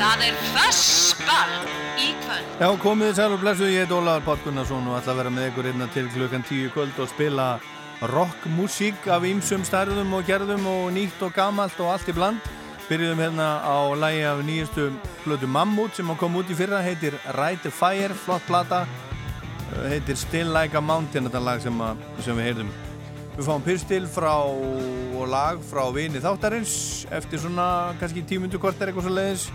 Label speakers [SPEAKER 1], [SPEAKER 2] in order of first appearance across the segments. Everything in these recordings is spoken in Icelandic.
[SPEAKER 1] Það er fössball í kvöld.
[SPEAKER 2] Já, komið sæl og blessuð, ég heit Ólaður Páll Gunnarsson og ætla að vera með ykkur einna til klukkan tíu kvöld og spila rockmusík af ýmsum stærðum og gerðum og nýtt og gamalt og allt í bland. Byrjuðum hérna á lægi af nýjastu blödu Mammut sem kom út í fyrra, heitir Ride the Fire, flott plata, heitir Still Like a Mountain, þetta lag sem, að, sem við heyrðum. Við fáum pyrstil frá og lag frá vini þáttarins eftir svona kannski tímundu korter eitthvað svo leiðis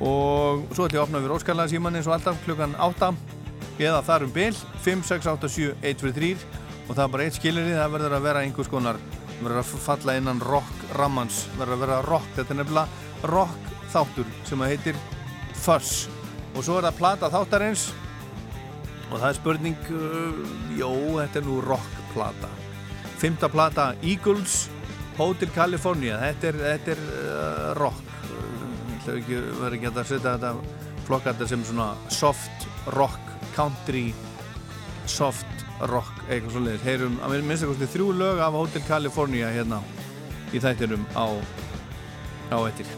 [SPEAKER 2] og svo ætlum ég að opna við Róskarlega síman eins og alltaf klukkan 8 eða þar um bil 5, 6, 8, 7, 1, 2, 3 og það er bara eitt skilirði, það verður að vera einhvers konar, verður að falla innan rock rammans, verður að vera rock þetta er nefnilega rock þáttur sem að heitir Fuss og svo er það plata þáttarins. Og það er spurning uh, jó, þetta er nú rock plata. Fymta plata Eagles Hotel California, þetta er, þetta er uh, rock það verður ekki að setja þetta flokka þetta sem svona soft rock, country soft rock, eitthvað svolítið heyrum að minnst eitthvað þrjú lög af Hotel California hérna í þættinum á á eittir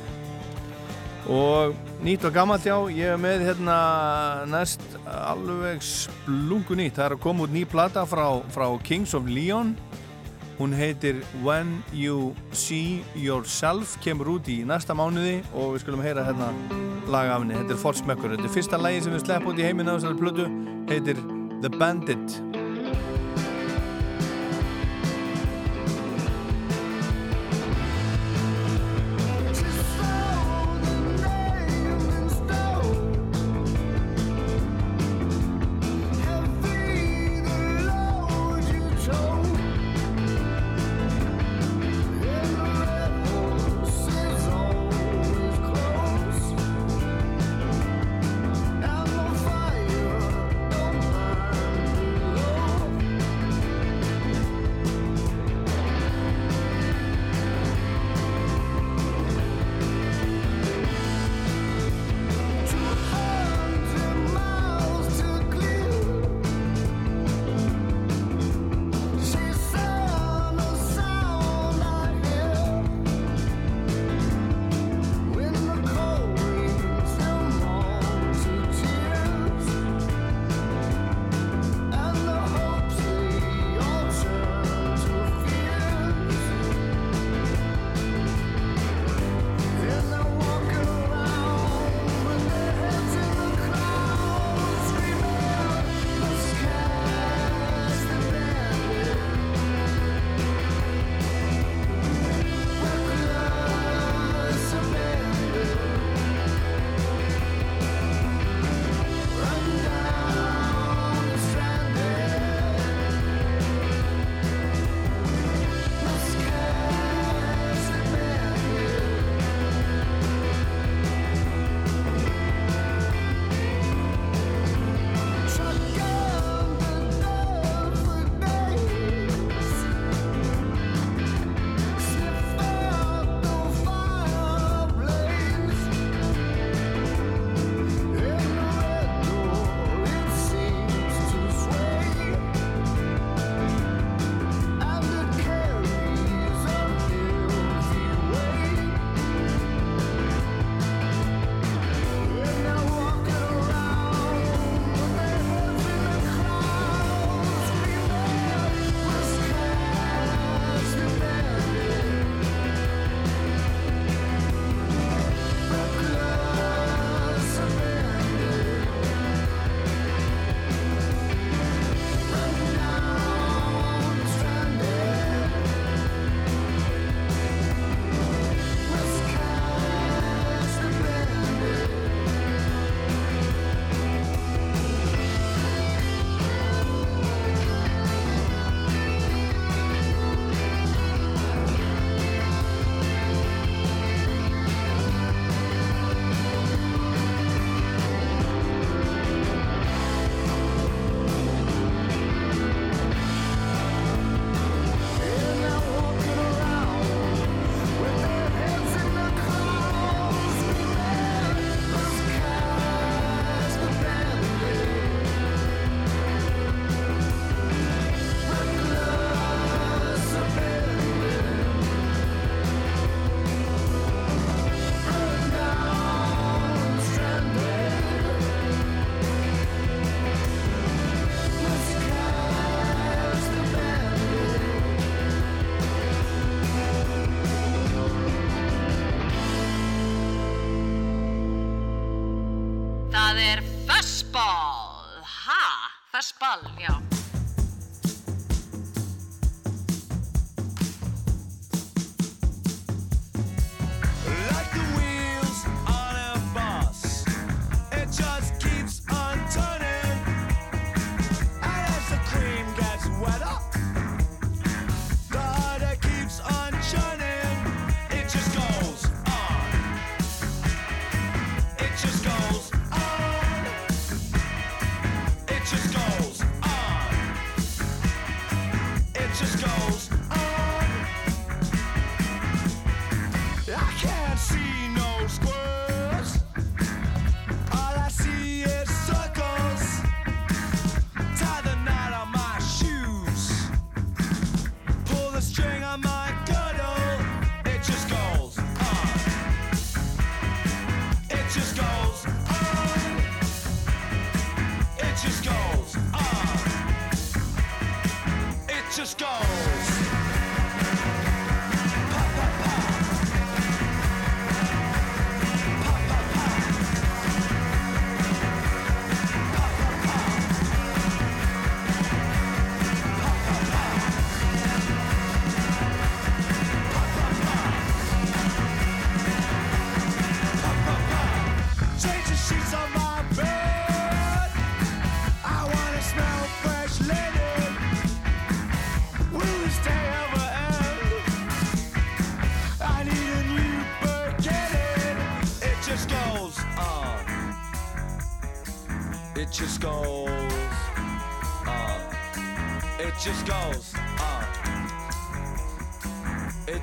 [SPEAKER 2] og nýtt og gammalt já ég hef með hérna næst alveg splungu nýtt. Það er að koma út ný plata frá, frá Kings of Leon Hún heitir When You See Yourself, kemur út í næsta mánuði og við skulum heyra hérna laga af henni. Þetta er Forsmekkur. Þetta er fyrsta lægi sem við slepp út í heiminn á þessari plötu, heitir The Bandit.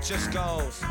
[SPEAKER 3] Just goes.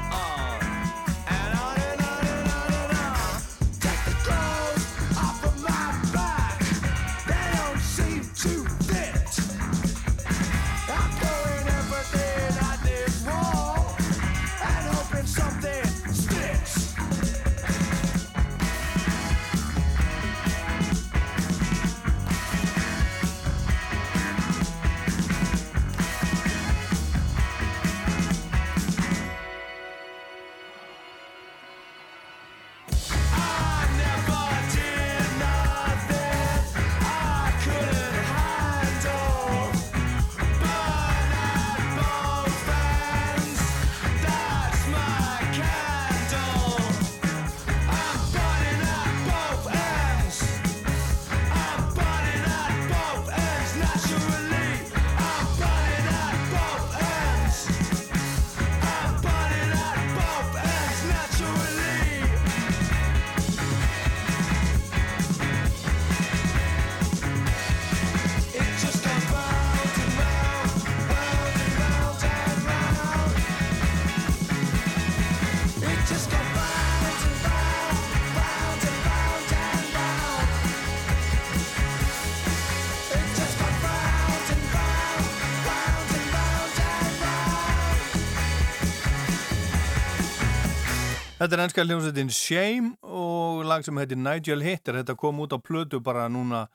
[SPEAKER 2] Þetta er ennska hljómsveitin Shame og lag sem heitir Nigel Hitter. Þetta kom út á plötu bara núna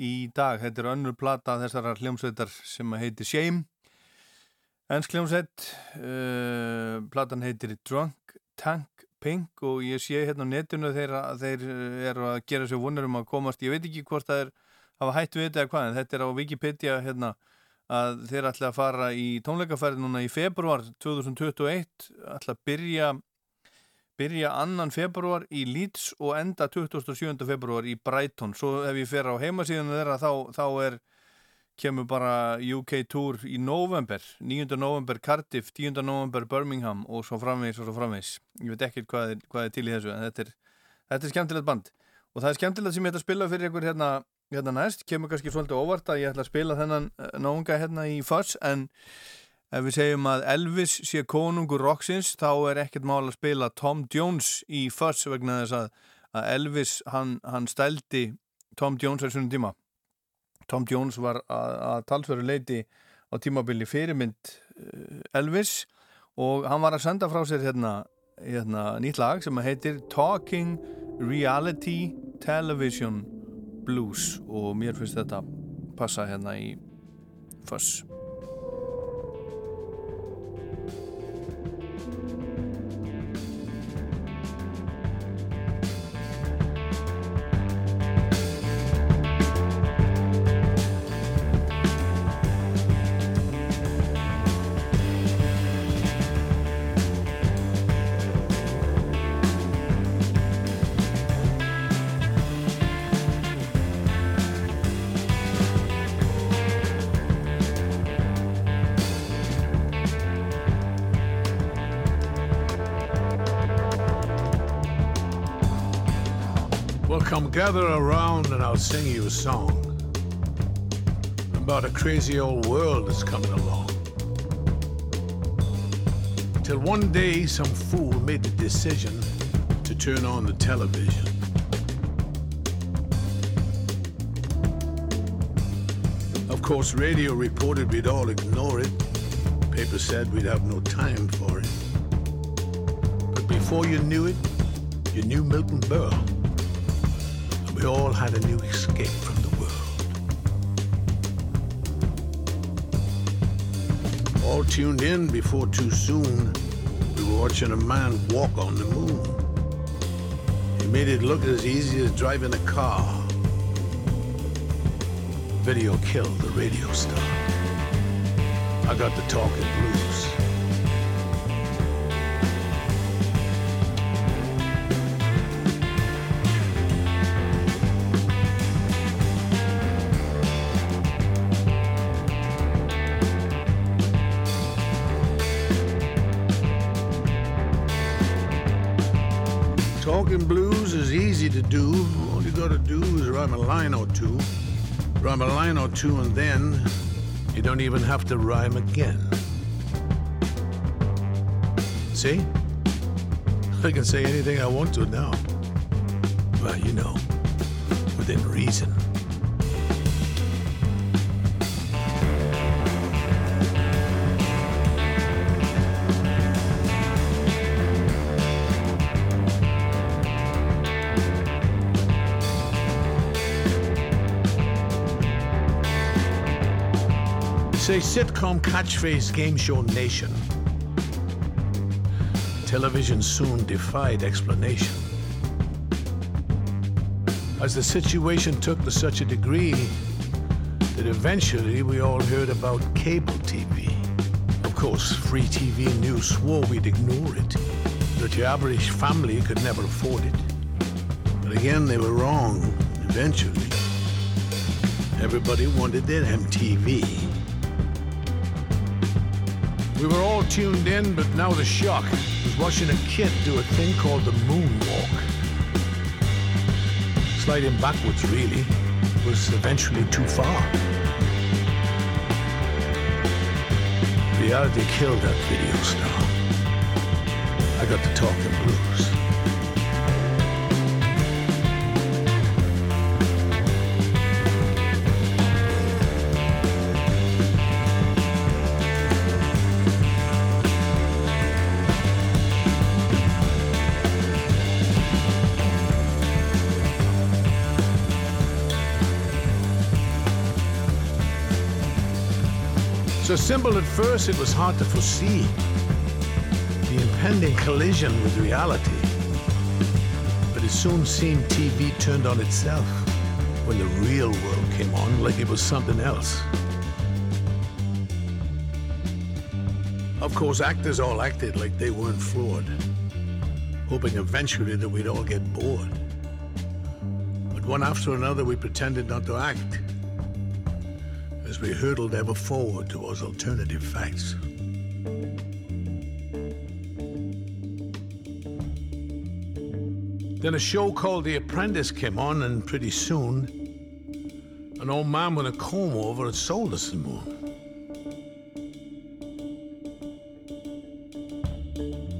[SPEAKER 2] í dag. Þetta er önnur plata þessara hljómsveitar sem heitir Shame. Ennsk hljómsveit, uh, platan heitir Drunk Tank Pink og ég sé hérna á netinu þeir, þeir eru að gera sér vonur um að komast. Ég veit ekki hvort það er að hættu við þetta eða hvað en þetta er á Wikipedia hérna að þeir ætla að fara í tónleikaferð núna í februar 2021 ætla að byrja byrja annan februar í Leeds og enda 27. februar í Brighton svo ef ég fer á heimasíðinu þeirra þá, þá er, kemur bara UK Tour í november 9. november Cardiff, 10. november Birmingham og svo framvegs og svo framvegs ég veit ekki hvað, hvað er til í þessu en þetta er, þetta er skemmtilegt band og það er skemmtilegt sem ég ætla að spila fyrir ykkur hérna, hérna næst, kemur kannski svolítið óvart að ég ætla að spila þennan eh, náunga hérna í Fuss en Ef við segjum að Elvis sé konungur roxins þá er ekkert mál að spila Tom Jones í Fuss vegna þess að, að Elvis hann, hann stældi Tom Jones svonum tíma. Tom Jones var að, að talsveru leiti á tímabili fyrirmynd eh, Elvis og hann var að senda frá sér hérna, hérna nýtt lag sem heitir Talking Reality Television Blues og mér finnst þetta passa hérna í Fuss.
[SPEAKER 4] Gather around and I'll sing you a song about a crazy old world that's coming along. Till one day, some fool made the decision to turn on the television. Of course, radio reported we'd all ignore it. Paper said we'd have no time for it. But before you knew it, you knew Milton Berle. We all had a new escape from the world. All tuned in before too soon, we were watching a man walk on the moon. He made it look as easy as driving a car. Video killed the radio star. I got the talking blues. Rhyme a line or two, and then you don't even have to rhyme again. See? I can say anything I want to now. Well, you know, within reason. Sitcom catchphrase game show nation. Television soon defied explanation. As the situation took to such a degree that eventually we all heard about cable TV. Of course, free TV news swore we'd ignore it, that your average family could never afford it. But again, they were wrong, eventually. Everybody wanted their MTV. We were all tuned in, but now the shock was watching a kid do a thing called the moonwalk. Sliding backwards, really, was eventually too far. Reality killed that video star. I got to talk the blues. Simple at first, it was hard to foresee the impending collision with reality. But it soon seemed TV turned on itself when the real world came on like it was something else. Of course, actors all acted like they weren't flawed, hoping eventually that we'd all get bored. But one after another, we pretended not to act as we hurtled ever forward towards alternative facts. Then a show called The Apprentice came on, and pretty soon, an old man with a comb over had sold us the moon.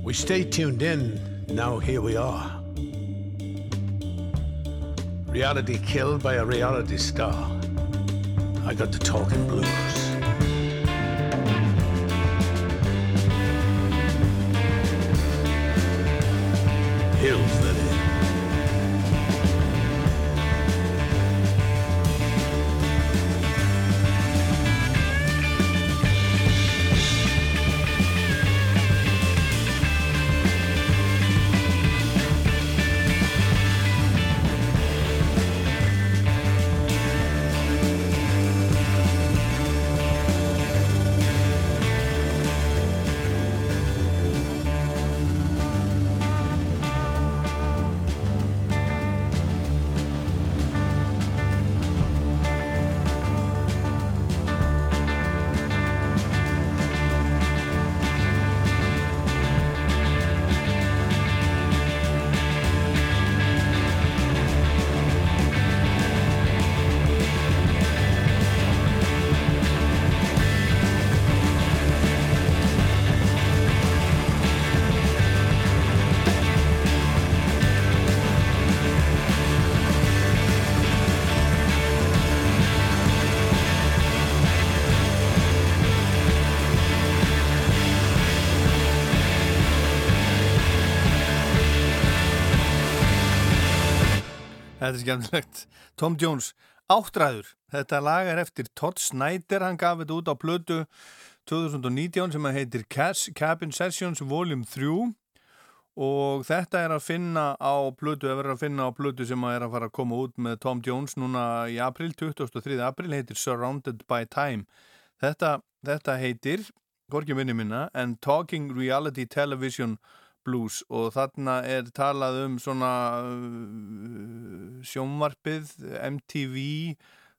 [SPEAKER 4] We stayed tuned in, now here we are. Reality killed by a reality star. I got the talking blues.
[SPEAKER 5] Þetta er skemmtilegt. Tom Jones, áttræður. Þetta lag er eftir Todd Snyder, hann gaf þetta út á blödu 2019 sem heitir Cabin Sessions Volume 3 og þetta er að finna á blödu, það verður að finna á blödu sem er að fara að koma út með Tom Jones núna í april, 23. april, heitir Surrounded by Time. Þetta, þetta heitir, hvorki minni minna, and Talking Reality Television blues og þarna er talað um svona uh, sjónvarpið, MTV,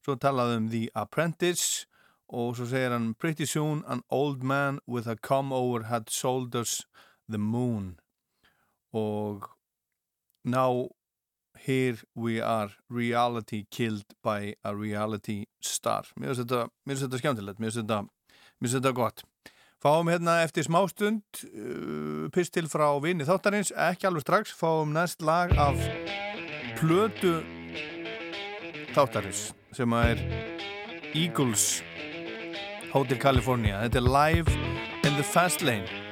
[SPEAKER 5] svo talað um The Apprentice og svo segir hann Pretty soon an old man with a come-over had sold us the moon. Og now here we are reality killed by a reality star. Mér finnst þetta, þetta skemmtilegt mér finnst þetta, þetta gott Fáum hérna eftir smástund uh, pistil frá vini þáttarins, ekki alveg strax, fáum næst lag af plötu þáttarins sem er Eagles Hotel California. Þetta er Live in the Fast Lane.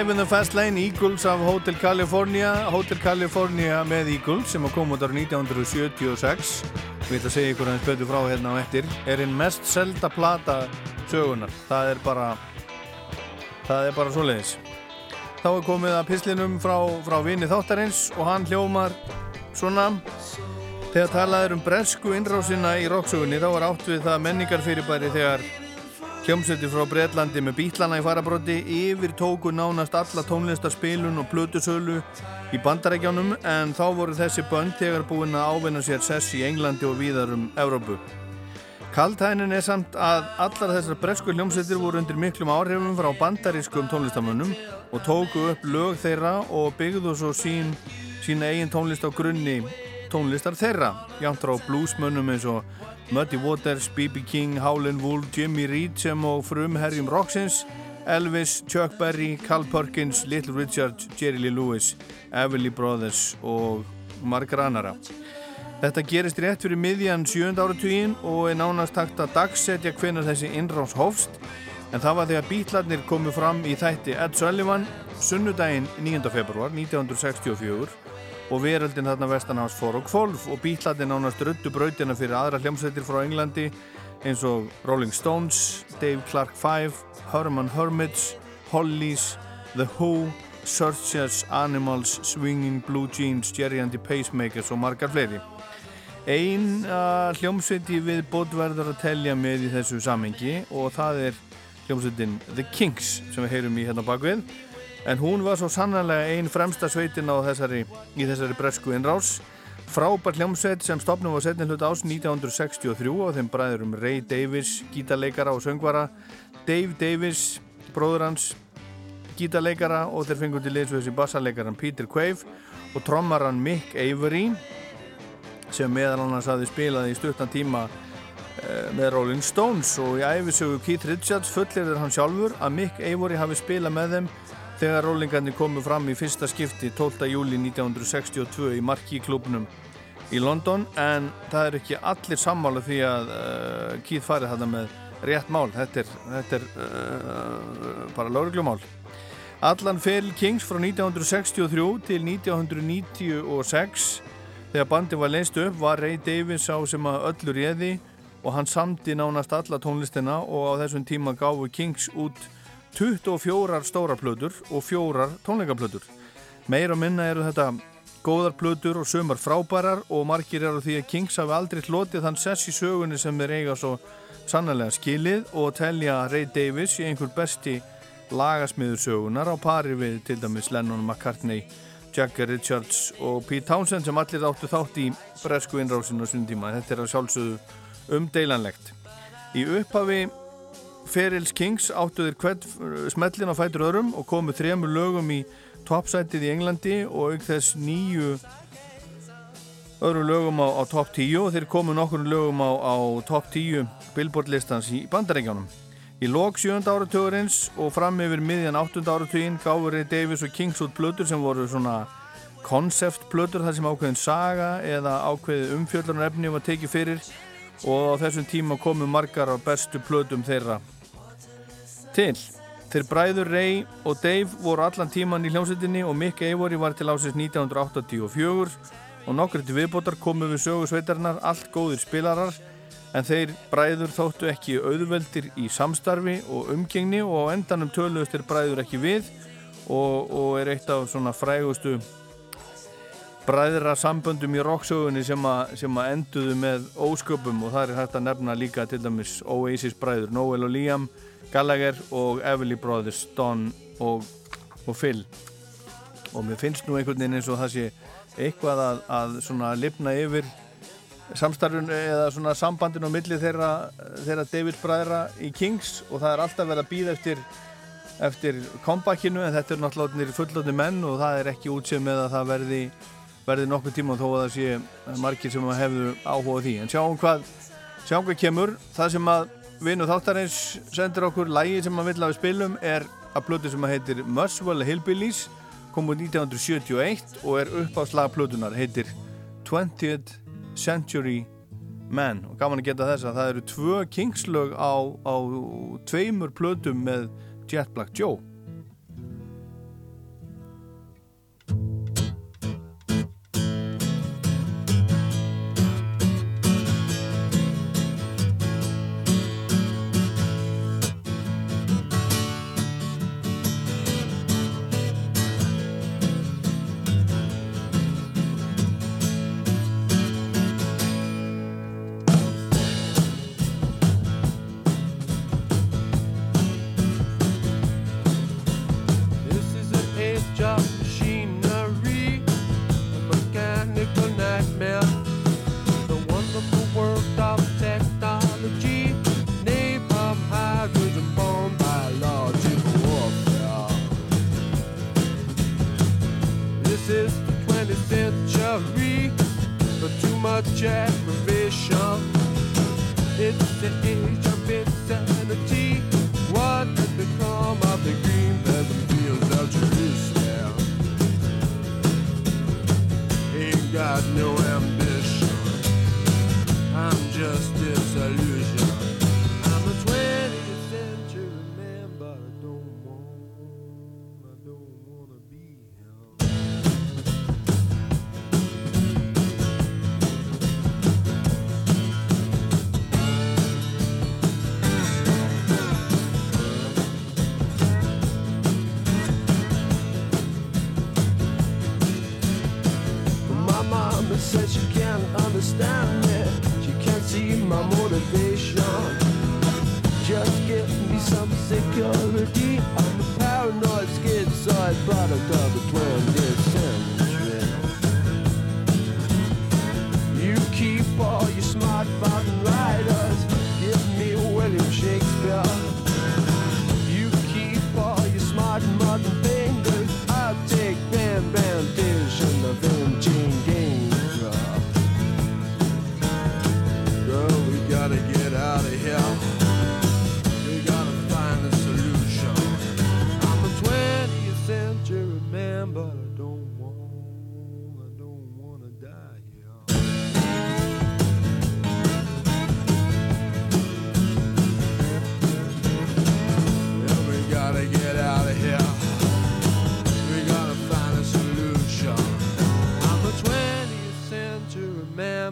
[SPEAKER 2] Live in the Fast Lane, Eagles af Hotel California. Hotel California með Eagles sem kom út ára 1976 við ætlum að segja ykkur aðeins betur frá hérna á eftir. Er einn mest selda plata sögunar, það er bara það er bara svo leiðis þá er komið að pislinum frá, frá vini þáttarins og hann hljómar svona. Þegar talaður um bresku innrásina í roksögunni þá var átt við það menningarfyrirbæri þegar Hljómsveitir frá Breitlandi með bítlana í farabróti yfir tóku nánast alla tónlistarspilun og plötusölu í bandarækjánum en þá voru þessi bönd þegar búin að ávinna sér sess í Englandi og víðar um Evrópu. Kaltænin er samt að allar þessar bresku hljómsveitir voru undir miklum áhrifum frá bandarískum tónlistamönnum og tóku upp lög þeirra og byggðu svo sín, sín eigin tónlist á grunni tónlistar þeirra, jánt frá bluesmönnum eins og Muddy Waters, B.B. King, Howlin' Wolf, Jimmy Reed sem og frumherjum Roxins, Elvis, Chuck Berry, Carl Perkins, Little Richard, Jerry Lee Lewis, Everly Brothers og margar annara. Þetta gerist rétt fyrir miðjan 7. áratugin og er nánast takt að dagsetja hvenar þessi innráns hófst en það var þegar bítlarnir komu fram í þætti Ed Sullivan sunnudaginn 9. februar 1964 og veröldin þarna vestan hans fór og kvolf og bítlarnir nánast ruttu brautina fyrir aðra hljómsveitir frá Englandi eins og Rolling Stones, Dave Clark 5, Herman Hermits, Hollies, The Who, Searchers, Animals, Swinging Blue Jeans, Jerry and the Pacemakers og margar fleiri. Einn uh, hljómsveiti við bótverðar að telja með í þessu samengi og það er hljómsveitin The Kinks sem við heyrum í hérna bakvið en hún var svo sannanlega einn fremsta sveitin á þessari, í þessari bresku innrás. Frábær hljómsveit sem stopnum á setni hlut ás 1963 og þeim bræðurum Ray Davis, gítarleikara og söngvara Dave Davis, bróður hans gítarleikara og þeir fengur til liðsveits í bassarleikaran Peter Quaive og trommaran Mick Avery sem meðal annars hafi spilað í stuttan tíma eh, með Rolling Stones. Og í æfisögu Keith Richards fullir er hann sjálfur að Mick Avery hafi spilað með þeim þegar rólingarnir komu fram í fyrsta skipti 12. júli 1962 í Marquee-klubnum í London en það er ekki allir sammála því að uh, Keith farið þetta með rétt mál þetta er, þetta er uh, bara lauruglumál Allan Phil Kings frá 1963 til 1996 þegar bandi var leist upp var Ray Davis á sem að öllur réði og hann samti nánast alla tónlistina og á þessum tíma gáfu Kings út 24 stórar plötur og fjórar tónleikaplötur. Meir og minna eru þetta góðar plötur og sömur frábærar og margir eru því að Kings hafi aldrei hlotið þann sess í sögunni sem þeir eiga svo sannlega skilið og telja Ray Davis í einhver besti lagasmiður sögunar á pari við til dæmis Lennon McCartney, Jagger Richards og Pete Townsend sem allir áttu þátt í bresku innrásinu og sundíma. Þetta er að sjálfsögðu umdeilanlegt. Í upphafi Ferils Kings áttuðir smellin á fætur öðrum og komu þremur lögum í toppsætið í Englandi og auk þess nýju öðru lögum á, á topp 10 og þeir komu nokkur lögum á, á topp 10 Billboard listans í bandarækjánum. Í lok 7. áratugurins og fram yfir miðjan 8. áratugin gáður Davis og Kings út blöður sem voru svona konceptblöður þar sem ákveðin saga eða ákveði umfjöldunarefni var tekið fyrir og á þessum tíma komu margar á bestu plötum þeirra til. Þeir bræður Ray og Dave voru allan tíman í hljómsveitinni og Mick Avery var til ásins 1984 og nokkur til viðbótar komu við sögu sveitarnar allt góðir spilarar en þeir bræður þóttu ekki auðveldir í samstarfi og umgengni og á endanum töluðust þeir bræður ekki við og, og er eitt af svona frægustu bræðra samböndum í rocksögunni sem, sem að enduðu með ósköpum og það er hægt að nefna líka til dæmis Oasis bræður, Noel og Liam Gallagher og Everly Brothers Don og, og Phil. Og mér finnst nú einhvern veginn eins og það sé eitthvað að, að svona lifna yfir samstarfun eða svona sambandin á milli þeirra, þeirra David bræðra í Kings og það er alltaf verið að býða eftir eftir comebackinu en þetta er náttúrulega fullotni menn og það er ekki útsið með að það verði verði nokkuð tíma þó að það sé margir sem hefðu áhuga því. En sjáum hvað, sjáum hvað kemur. Það sem að vinnu þáttarins sendir okkur lægi sem að vilja að við spilum. Er að blödu sem heitir Muswell Hillbillies kom úr 1971 og er upp á slagplötunar heitir 20th Century Man. Og gaman að geta þess að það eru tvö kingslög á, á tveimur plötum með Jet Black Joe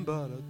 [SPEAKER 6] but a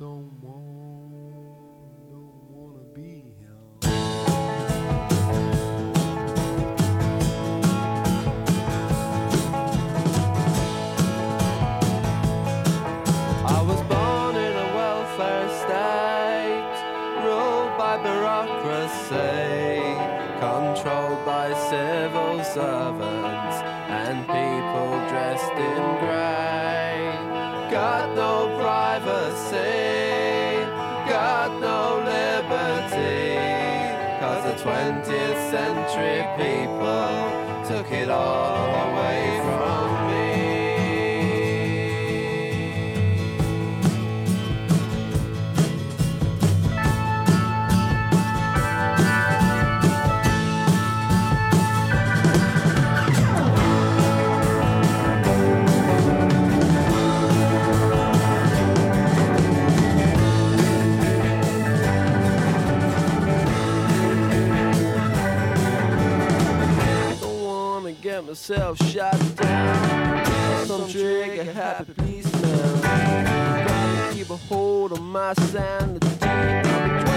[SPEAKER 6] myself shot down. Some trigger happy peace now. Gotta keep a hold of my sanity.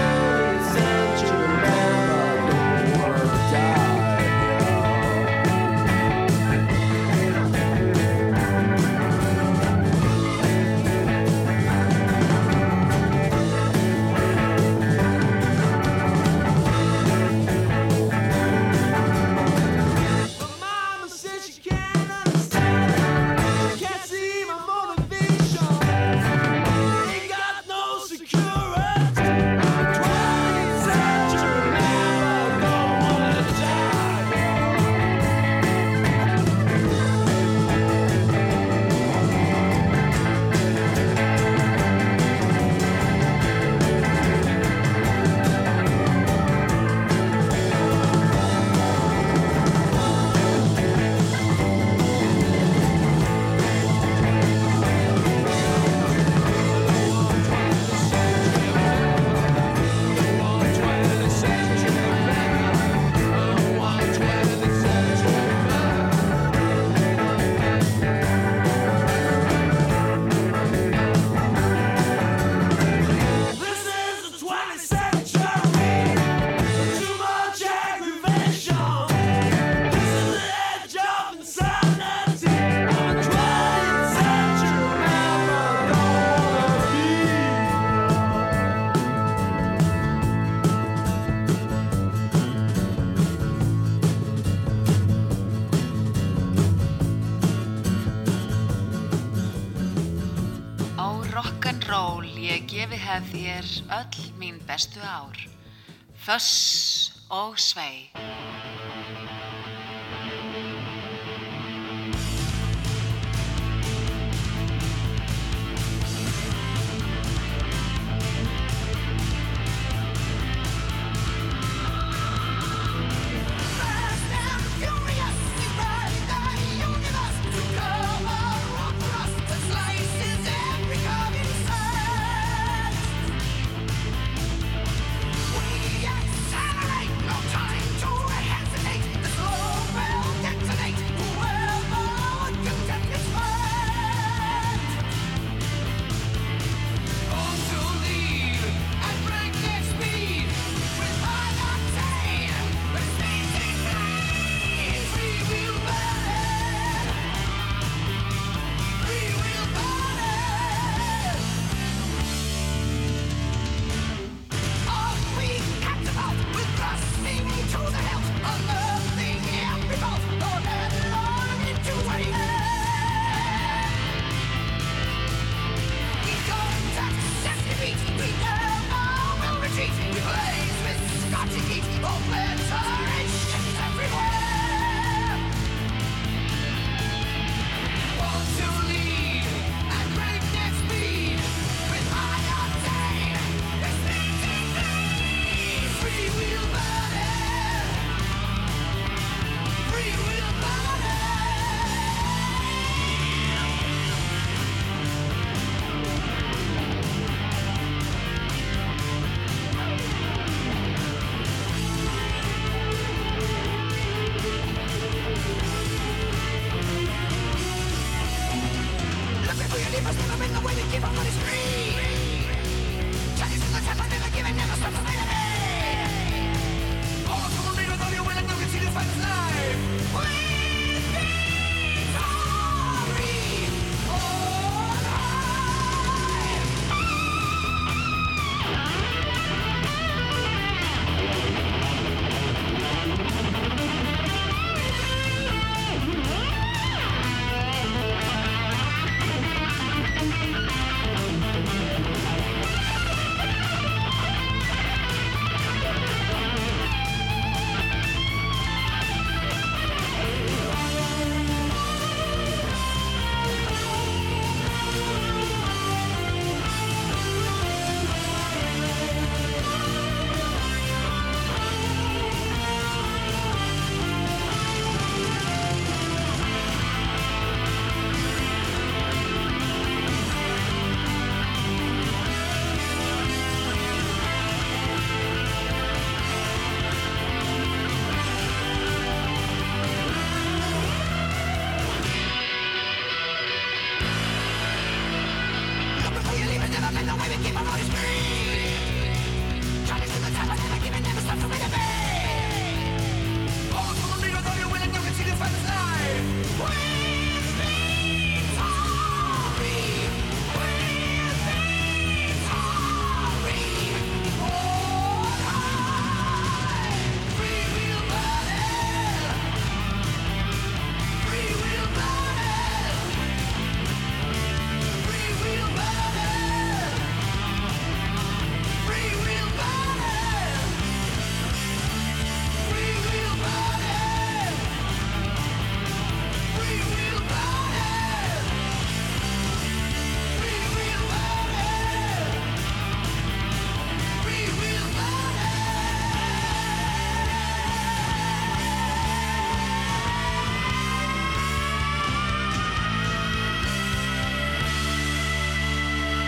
[SPEAKER 7] bestu ár. Föss og svei.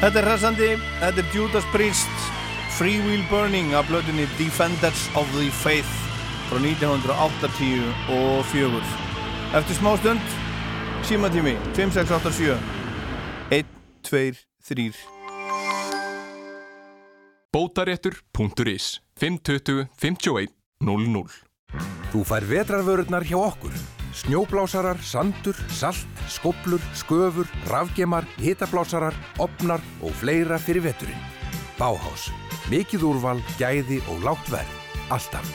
[SPEAKER 2] Þetta er hressandi, þetta er Judas Priest Free Will Burning af blöðinni Defenders of the Faith frá 1984 Eftir smá stund símatími 5687 1, 2, 3
[SPEAKER 8] Bótaréttur.is 520 51 00
[SPEAKER 9] Þú fær vetrarvörurnar hjá okkur. Snjóblásarar, sandur, salt, skoblur, sköfur, rafgemar, hitablásarar, opnar og fleira fyrir veturinn. Báhás. Mikið úrval, gæði og lágt verð. Alltaf.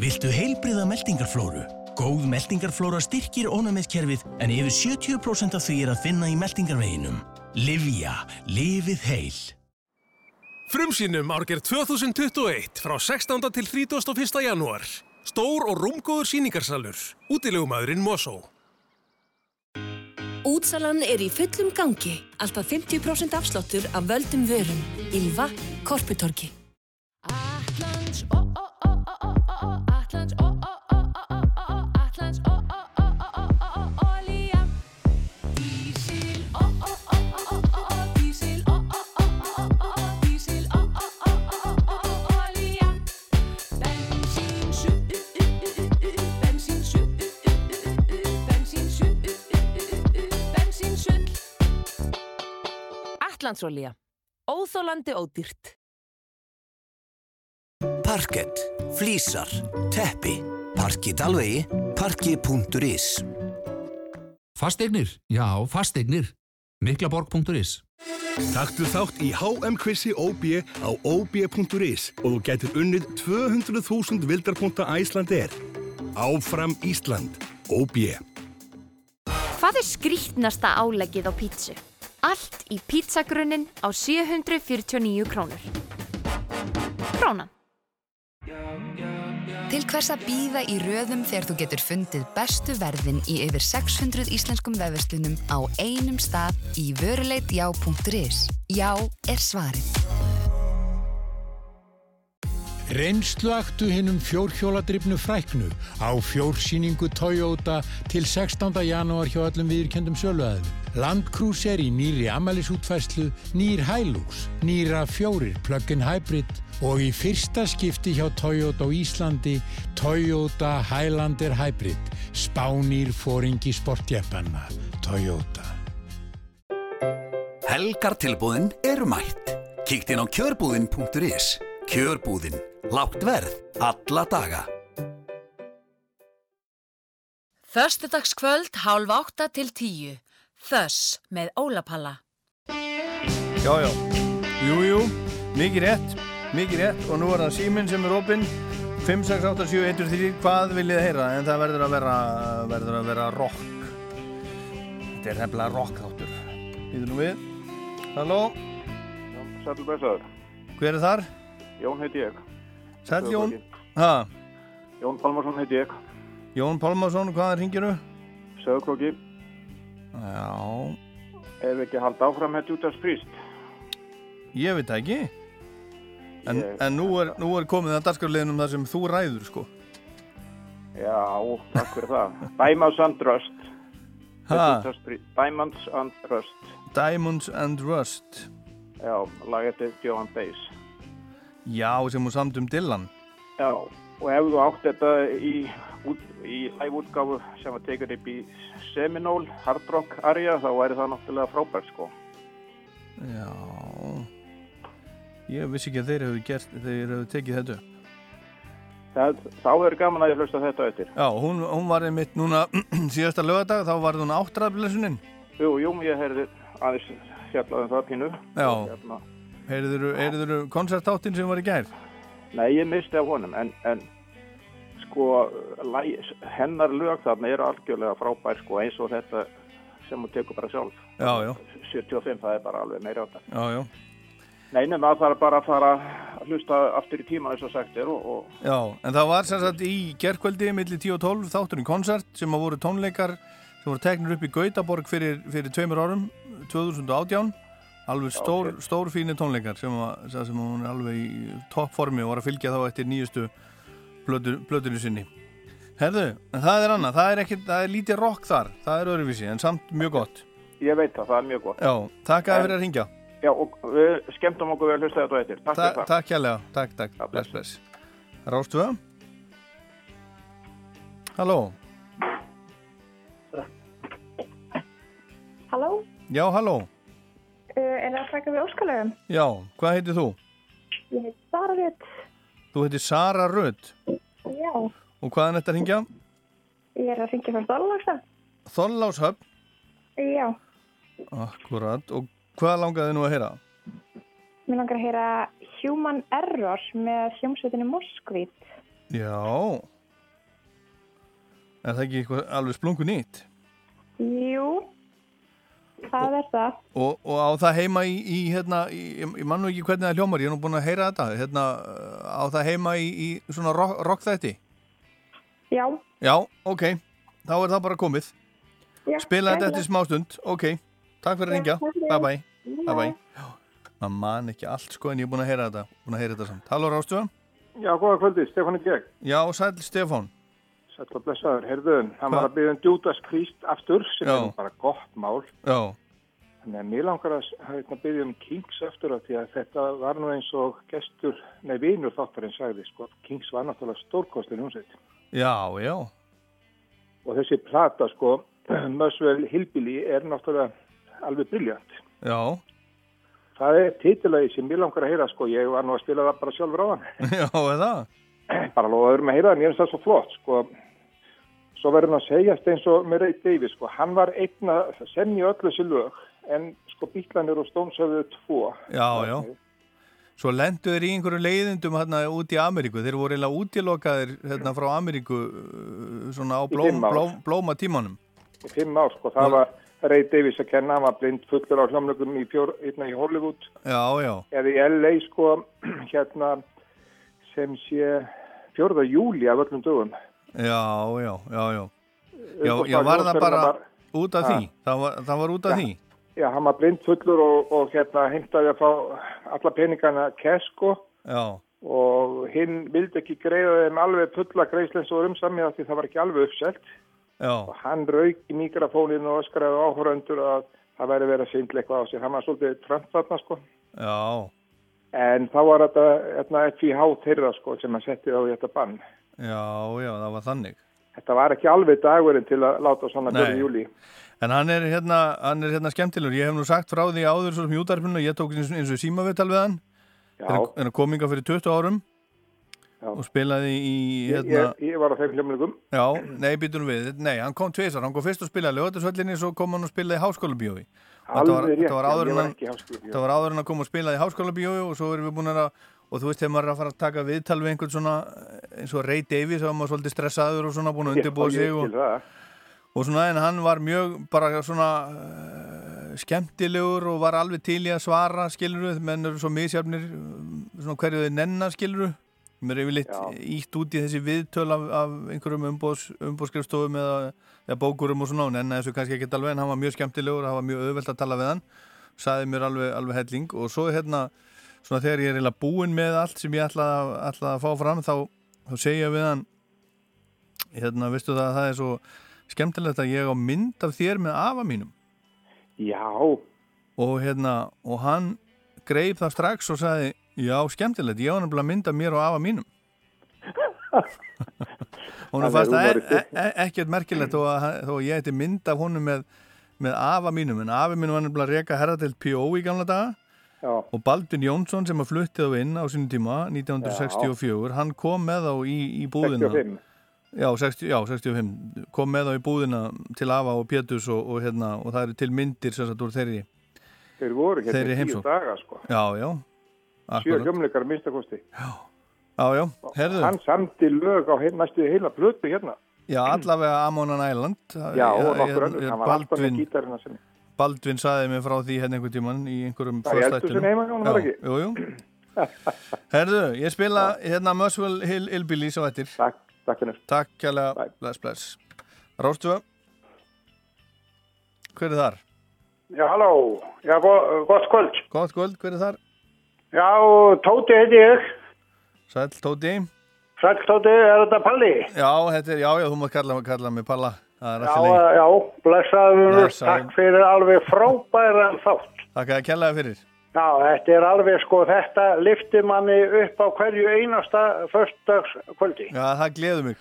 [SPEAKER 10] Viltu heilbriða meldingarflóru? Góð meldingarflóra styrkir ónæmiskerfið en yfir 70% af því er að finna í meldingarveginum. Livja. Lifið heil.
[SPEAKER 11] Frumsýnum árgerð 2021 frá 16. til 31. janúar. Stór og rúmgóður síningarsalur. Útilegumæðurinn Mosó.
[SPEAKER 5] Útsalan er í fullum gangi. Alltaf 50% afslottur af völdum vörum. Ylva Korputorki.
[SPEAKER 12] Atlandsolía. Óþólandi ódýrt.
[SPEAKER 13] Parkett, flísar, teppi, parki dalvegi, parki.is
[SPEAKER 14] Fasteignir, já, fasteignir. Miklaborg.is
[SPEAKER 15] Taktu þátt í HM-kvissi OB á OB.is og þú getur unnið 200.000 vildarpunta Æsland er. Áfram Ísland. OB.
[SPEAKER 16] Hvað er skrítnasta áleggið á pítsu? Allt í pítsagrunnin á 749 krónur. Krónan.
[SPEAKER 17] Til hvers að býða í röðum þegar þú getur fundið bestu verðin í yfir 600 íslenskum vefverslunum á einum stað í vöruleitjá.is. Já er svarið.
[SPEAKER 18] Reynsluaktu hinnum fjórhjóladrifnu fræknu á fjórsýningu Toyota til 16. janúar hjá öllum viðurkendum söluæðum. Landcruiser í nýri amælisútfærslu, nýr Hilux, nýra fjórir plug-in hybrid og í fyrsta skipti hjá Toyota á Íslandi Toyota Highlander Hybrid, spánýr fóringi sportjeppanna, Toyota.
[SPEAKER 14] Helgar tilbúðin eru mætt. Kíkt inn á kjörbúðin.is. Kjörbúðin. Lágt verð. Alla daga.
[SPEAKER 1] Föstudagskvöld hálf átta til tíu. Þöss með Ólapalla.
[SPEAKER 2] Já, já, jú, jú, mikið rétt, mikið rétt og nú er það síminn sem er opinn 5, 6, 8, 7, 1, 3, hvað viljið þið heyra en það verður að vera, verður að vera rock Þetta er hefnilega rock þáttur Íður nú við Halló,
[SPEAKER 19] Sætlu Bessaður,
[SPEAKER 2] hver er þar?
[SPEAKER 19] Jón heiti ég.
[SPEAKER 2] Sæll Jón ha,
[SPEAKER 19] Jón Pálmarsson heiti ég.
[SPEAKER 2] Jón Pálmarsson, hvaðan ringiru?
[SPEAKER 19] Sögurkróki,
[SPEAKER 2] Já,
[SPEAKER 19] ef ekki halda áfram hætti út af spríst.
[SPEAKER 2] ég veit ekki En, en nú, er, nú er komið að dagskarleginum þar sem þú ræður sko
[SPEAKER 19] Já, takk fyrir það. Diamonds and Rust. Diamonds and Rust.
[SPEAKER 2] Diamonds and Rust
[SPEAKER 19] Já, lag eftir Johan Bass.
[SPEAKER 2] Já, sem hún samt um Dylan
[SPEAKER 19] Já, og ef þú átt þetta í, í live-útgáfu sem var tekur upp í Seminole, Hard Rock Aria, þá væri það náttúrulega frábært, sko.
[SPEAKER 2] Já Ég vissi ekki að þeir hefur gert þeir hefur tekið þetta upp.
[SPEAKER 19] Það, þá er gaman að ég hlusta þetta eftir.
[SPEAKER 2] Já, hún, hún var einmitt núna síðasta lögadag, þá var hún áttraðblessunin
[SPEAKER 19] Jú, jú, ég heyrði aðeins fjallaði um það pínu.
[SPEAKER 2] Já,
[SPEAKER 19] Hérna,
[SPEAKER 2] heyrður koncertáttin sem var í gær
[SPEAKER 19] Nei, ég misti af honum, en, en sko, hennar lög þarna eru algjörlega frábær, sko, eins og þetta sem hún tekur bara sjálf.
[SPEAKER 2] Já, já,
[SPEAKER 19] 75, það er bara alveg meira á þetta.
[SPEAKER 2] já, já
[SPEAKER 19] Nei, nema það þarf bara að fara að hlusta aftur í tíma eins og sagt er og, og
[SPEAKER 2] Já, en það var sem sagt í gerkvöldi millir 10 og 12 þátturinn konsert sem að voru tónleikar sem voru teknir upp í Gautaborg fyrir, fyrir tveimur árum 2018 alveg stór, stór fínir tónleikar sem, að, sem að hún er alveg í toppformi og var að fylgja þá eftir nýjustu blöðinu sinni. Herðu, en það er annað, það er, ekki, það er lítið rock þar, það er öðruvísi en samt mjög gott.
[SPEAKER 19] Ég veit það, það er mjög gott.
[SPEAKER 2] Já, takk að
[SPEAKER 19] En-
[SPEAKER 2] fyrir að ringja
[SPEAKER 19] Já, og við skemmtum okkur við að hlusta þetta eftir. Takk
[SPEAKER 2] Ta
[SPEAKER 19] fyrir það.
[SPEAKER 2] Takk hérlega, takk, takk, bless, bless Rástu Halló,
[SPEAKER 20] Halló,
[SPEAKER 2] já, halló
[SPEAKER 20] er það að taka við óskalögum?
[SPEAKER 2] Já, hvað heitir þú?
[SPEAKER 20] Ég heit Sara Rut.
[SPEAKER 2] Þú heitir Sara Rödd
[SPEAKER 20] Já,
[SPEAKER 2] og hvaðan þetta ringja?
[SPEAKER 20] ég er að ringja frá Þorláksa.
[SPEAKER 2] Þorláshöfn
[SPEAKER 20] Já,
[SPEAKER 2] Akkurat, og hvað langaði nú að heyra?
[SPEAKER 20] mér langar að heyra Human Error með hljómsveitinu Moskvít.
[SPEAKER 2] Já Er það ekki alveg splungu nýtt?
[SPEAKER 20] Jú, það er það.
[SPEAKER 2] Og, og á það heima í, í hérna, í, ég, ég man nú ekki hvernig það hljómar, ég er nú búin að heyra þetta, hérna, á það heima í, í svona rock, rock?
[SPEAKER 20] Já,
[SPEAKER 2] Já, ok, þá er það bara komið.
[SPEAKER 20] Já,
[SPEAKER 2] Spila þetta eftir smástund, ok, takk fyrir að ringja, bye bye,
[SPEAKER 20] Bye.
[SPEAKER 2] bye maður man ekki allt sko en ég er búin að heyra þetta, búin að heyra þetta samt. Halló Rástu?
[SPEAKER 19] Já, góða kvöldi, Stefán er gegn.
[SPEAKER 2] Já, sæl Stefán.
[SPEAKER 19] Sæll og blessaður, heyrðuðum, hann var að byggja um Judas Priest aftur, sem
[SPEAKER 2] Já.
[SPEAKER 19] er bara gott mál.
[SPEAKER 2] Já,
[SPEAKER 19] Þannig að mér langar að hérna, byggja um Kings aftur af því að þetta var nú eins og gestur, nei, vinur þáttarinn sagði, sko, Kings var náttúrulega stórkostin húnsveit.
[SPEAKER 2] já, já,
[SPEAKER 19] Og þessi plata, sko, Muswell Hillbilly er náttúrulega alveg briljant.
[SPEAKER 2] já,
[SPEAKER 19] Það er titilagi sem mér langar að heyra, sko, ég var nú að spila það bara sjálfur á hann.
[SPEAKER 2] já, eða?
[SPEAKER 19] bara lofa öðrum að heyra það, mér finnst það svo flott sko. Svo verður hann að segjast eins og með Ray Davis, sko. hann var einn að semja öll þessi lög en sko bíklanir og Stones höfðu tvo
[SPEAKER 2] Já, já. Svo lendu þeir í einhverju leiðindum hérna út í Ameríku. Þeir voru eiginlega útilokaðir hérna frá Ameríku uh, svona á blóm, blóm, blóma tímanum.
[SPEAKER 19] í fimm ár, sko, það var Ray Davis að kenna, hann var blind fullur á hljómlögum í, einna í Hollywood
[SPEAKER 2] Já, já,
[SPEAKER 19] eða í LA, sko hérna sem sé 4. júli af öllum dögum
[SPEAKER 2] já, já, já, já. Já, já, var það bara
[SPEAKER 19] var-
[SPEAKER 2] út af því? Það var, það var út af því?
[SPEAKER 19] Já, hann var blind fullur og, og hérna heimtaði að fá alla peningana sko
[SPEAKER 2] Já,
[SPEAKER 19] og hinn vildi ekki greiða þeim alveg fulla greiðslens og umsamið af því það var ekki alveg uppselt
[SPEAKER 2] já,
[SPEAKER 19] og hann rauk í mikrofóninu og öskraði áhöröndur að það væri verið að svindla eitthvað á sig. Hann var svolítið trönd þarna sko.
[SPEAKER 2] já,
[SPEAKER 19] En þá var þetta hérna, FIH þeirra sko sem að setti á í þetta bann.
[SPEAKER 2] Já, já, það var þannig.
[SPEAKER 19] Þetta var ekki alveg dagurinn til að láta svona
[SPEAKER 2] Nei.
[SPEAKER 19] börja júli.
[SPEAKER 2] En hann er hérna, hann er hérna skemmtilegur. Ég hef nú sagt frá því áður svo sem júdarfinu og ég tók eins, eins og símavital við hann. En hann kominga fyrir 20 árum
[SPEAKER 19] Já.
[SPEAKER 2] og spilaði í
[SPEAKER 19] Ég,
[SPEAKER 2] hérna...
[SPEAKER 19] ég, ég var á þeim hljómlingum.
[SPEAKER 2] Já, nei, býtum við. Nei, hann kom tvisar. Hann kom fyrst og spilaði lögatarsvöllinni, svo kom hann og spilaði í háskóla bíói.
[SPEAKER 19] Alveg rétt, ég var ekki í Háskólabíói.
[SPEAKER 2] þetta var áður en að koma og spilaði í háskóla bíói og svo erum við búin að og þú veist, þegar maður er að fara að taka viðtal við einhvern svona eins og Ray Davies þá var maður svolítið stressaður og svona búin að undirbúa sig og, og svona en hann var mjög bara svona uh, skemmtilegur og var alveg til í að svara skilur við, menn eru svo misjafnir svona hverju þau nenna skilur við mér er yfirleitt ítt út í þessi viðtöl af, af einhverjum umbóðs, umbóðskrifstofum eða, eða bókurum og svona og nenna þessu kannski ekki alveg en hann var mjög skemmtilegur hann var mjög auðvelt að tala við hann. Saði mér alveg, alveg helling. Og svo hérna svona þegar ég er eiginlega búinn með allt sem ég ætla, að- ætla að fá fram þá, þá segja við hann hérna, veistu það að það er svo skemmtilegt að ég á mynd af þér með afa mínum
[SPEAKER 19] Já.
[SPEAKER 2] og hérna, og hann greip það strax og sagði já, skemmtilegt, ég á nefnilega mynd af mér og afa mínum hún
[SPEAKER 19] Það er
[SPEAKER 2] fannst það
[SPEAKER 19] húmorist.
[SPEAKER 2] e e ekkert merkilegt að, þó að ég ætti mynd af honum með, með afa mínum, en afi mínum var nefnilega að reka herradelt P.O. í gamla daga
[SPEAKER 19] Já.
[SPEAKER 2] og Baldvin Jónsson sem að fluttið á inn á sínum tíma 1964, hann kom með þá í, í búðina
[SPEAKER 19] 65.
[SPEAKER 2] Já, 60, já, 65 kom með þá í búðina til Afa og Pétus og, og, hérna, og það eru til myndir sem sagt þeirri
[SPEAKER 19] Þeir voru hérna
[SPEAKER 2] Þeir í
[SPEAKER 19] í tíu daga, sko.
[SPEAKER 2] Já, já
[SPEAKER 19] Sjö hljómleikar minnstakosti.
[SPEAKER 2] Já, já,
[SPEAKER 19] Hann samti lög á heim, næstu heila plötu hérna.
[SPEAKER 2] Já, allavega Amonan Island
[SPEAKER 19] Já, og nokkur önnur. Hann var alltaf með gítarina sinni.
[SPEAKER 2] Baldvin saði mig frá því hérna einhvern tíman í einhverjum
[SPEAKER 19] er
[SPEAKER 2] jú Herðu, ég spila hérna Muswell Hill Hillbillies á eftir
[SPEAKER 19] Takk, takk fyrir
[SPEAKER 2] Takk kjærlega, bless, bless Róstu Hver er þar?
[SPEAKER 21] Já, halló. Já, go gott kvöld.
[SPEAKER 2] Gott kvöld, hver er þar?
[SPEAKER 21] Já, Tóti heiti ég.
[SPEAKER 2] Sæll Tóti
[SPEAKER 21] Sæll Tóti, er þetta Palli?
[SPEAKER 2] Já, þetta er, já, já, þú mátt kalla, kalla mig Palla
[SPEAKER 21] Já, já, blessaður, takk fyrir alveg frábæran þátt.
[SPEAKER 2] Takk að kjallaði fyrir.
[SPEAKER 21] Já, þetta er alveg sko, þetta liftir manni upp á hverju einasta föstudagskvöldi.
[SPEAKER 2] Já, það gleður mig.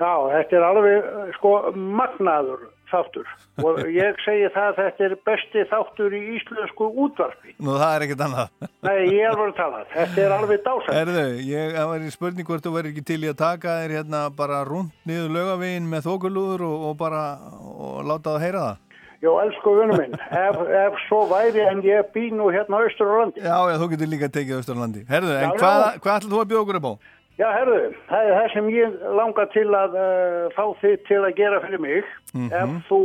[SPEAKER 21] Já, þetta er alveg sko magnaður þáttur og ég segi það að þetta er besti þáttur í íslensku útvarpi.
[SPEAKER 2] Nú, það er ekkert annað
[SPEAKER 21] Nei, ég er verið að tala, þetta er alveg dásætt.
[SPEAKER 2] Erðu, ég, var í spurning hvort þú verður ekki til í að taka þér hérna bara rúnd niður laugavegin með þokulúður og, og bara og láta það heyra það
[SPEAKER 21] Jó, elsku vinnu minn, ef, ef svo væri en ég bý nú hérna á Östurlandi.
[SPEAKER 2] Já, já, þú getur líka tekið Östurlandi Herðu, en
[SPEAKER 21] Já,
[SPEAKER 2] hvað, hvað ætlaðu þú að bjóða okkur upp á?
[SPEAKER 21] Já, herðu, það er það sem ég langar til að uh, fá þig til að gera fyrir mig,
[SPEAKER 2] Mhm.
[SPEAKER 21] ef, þú,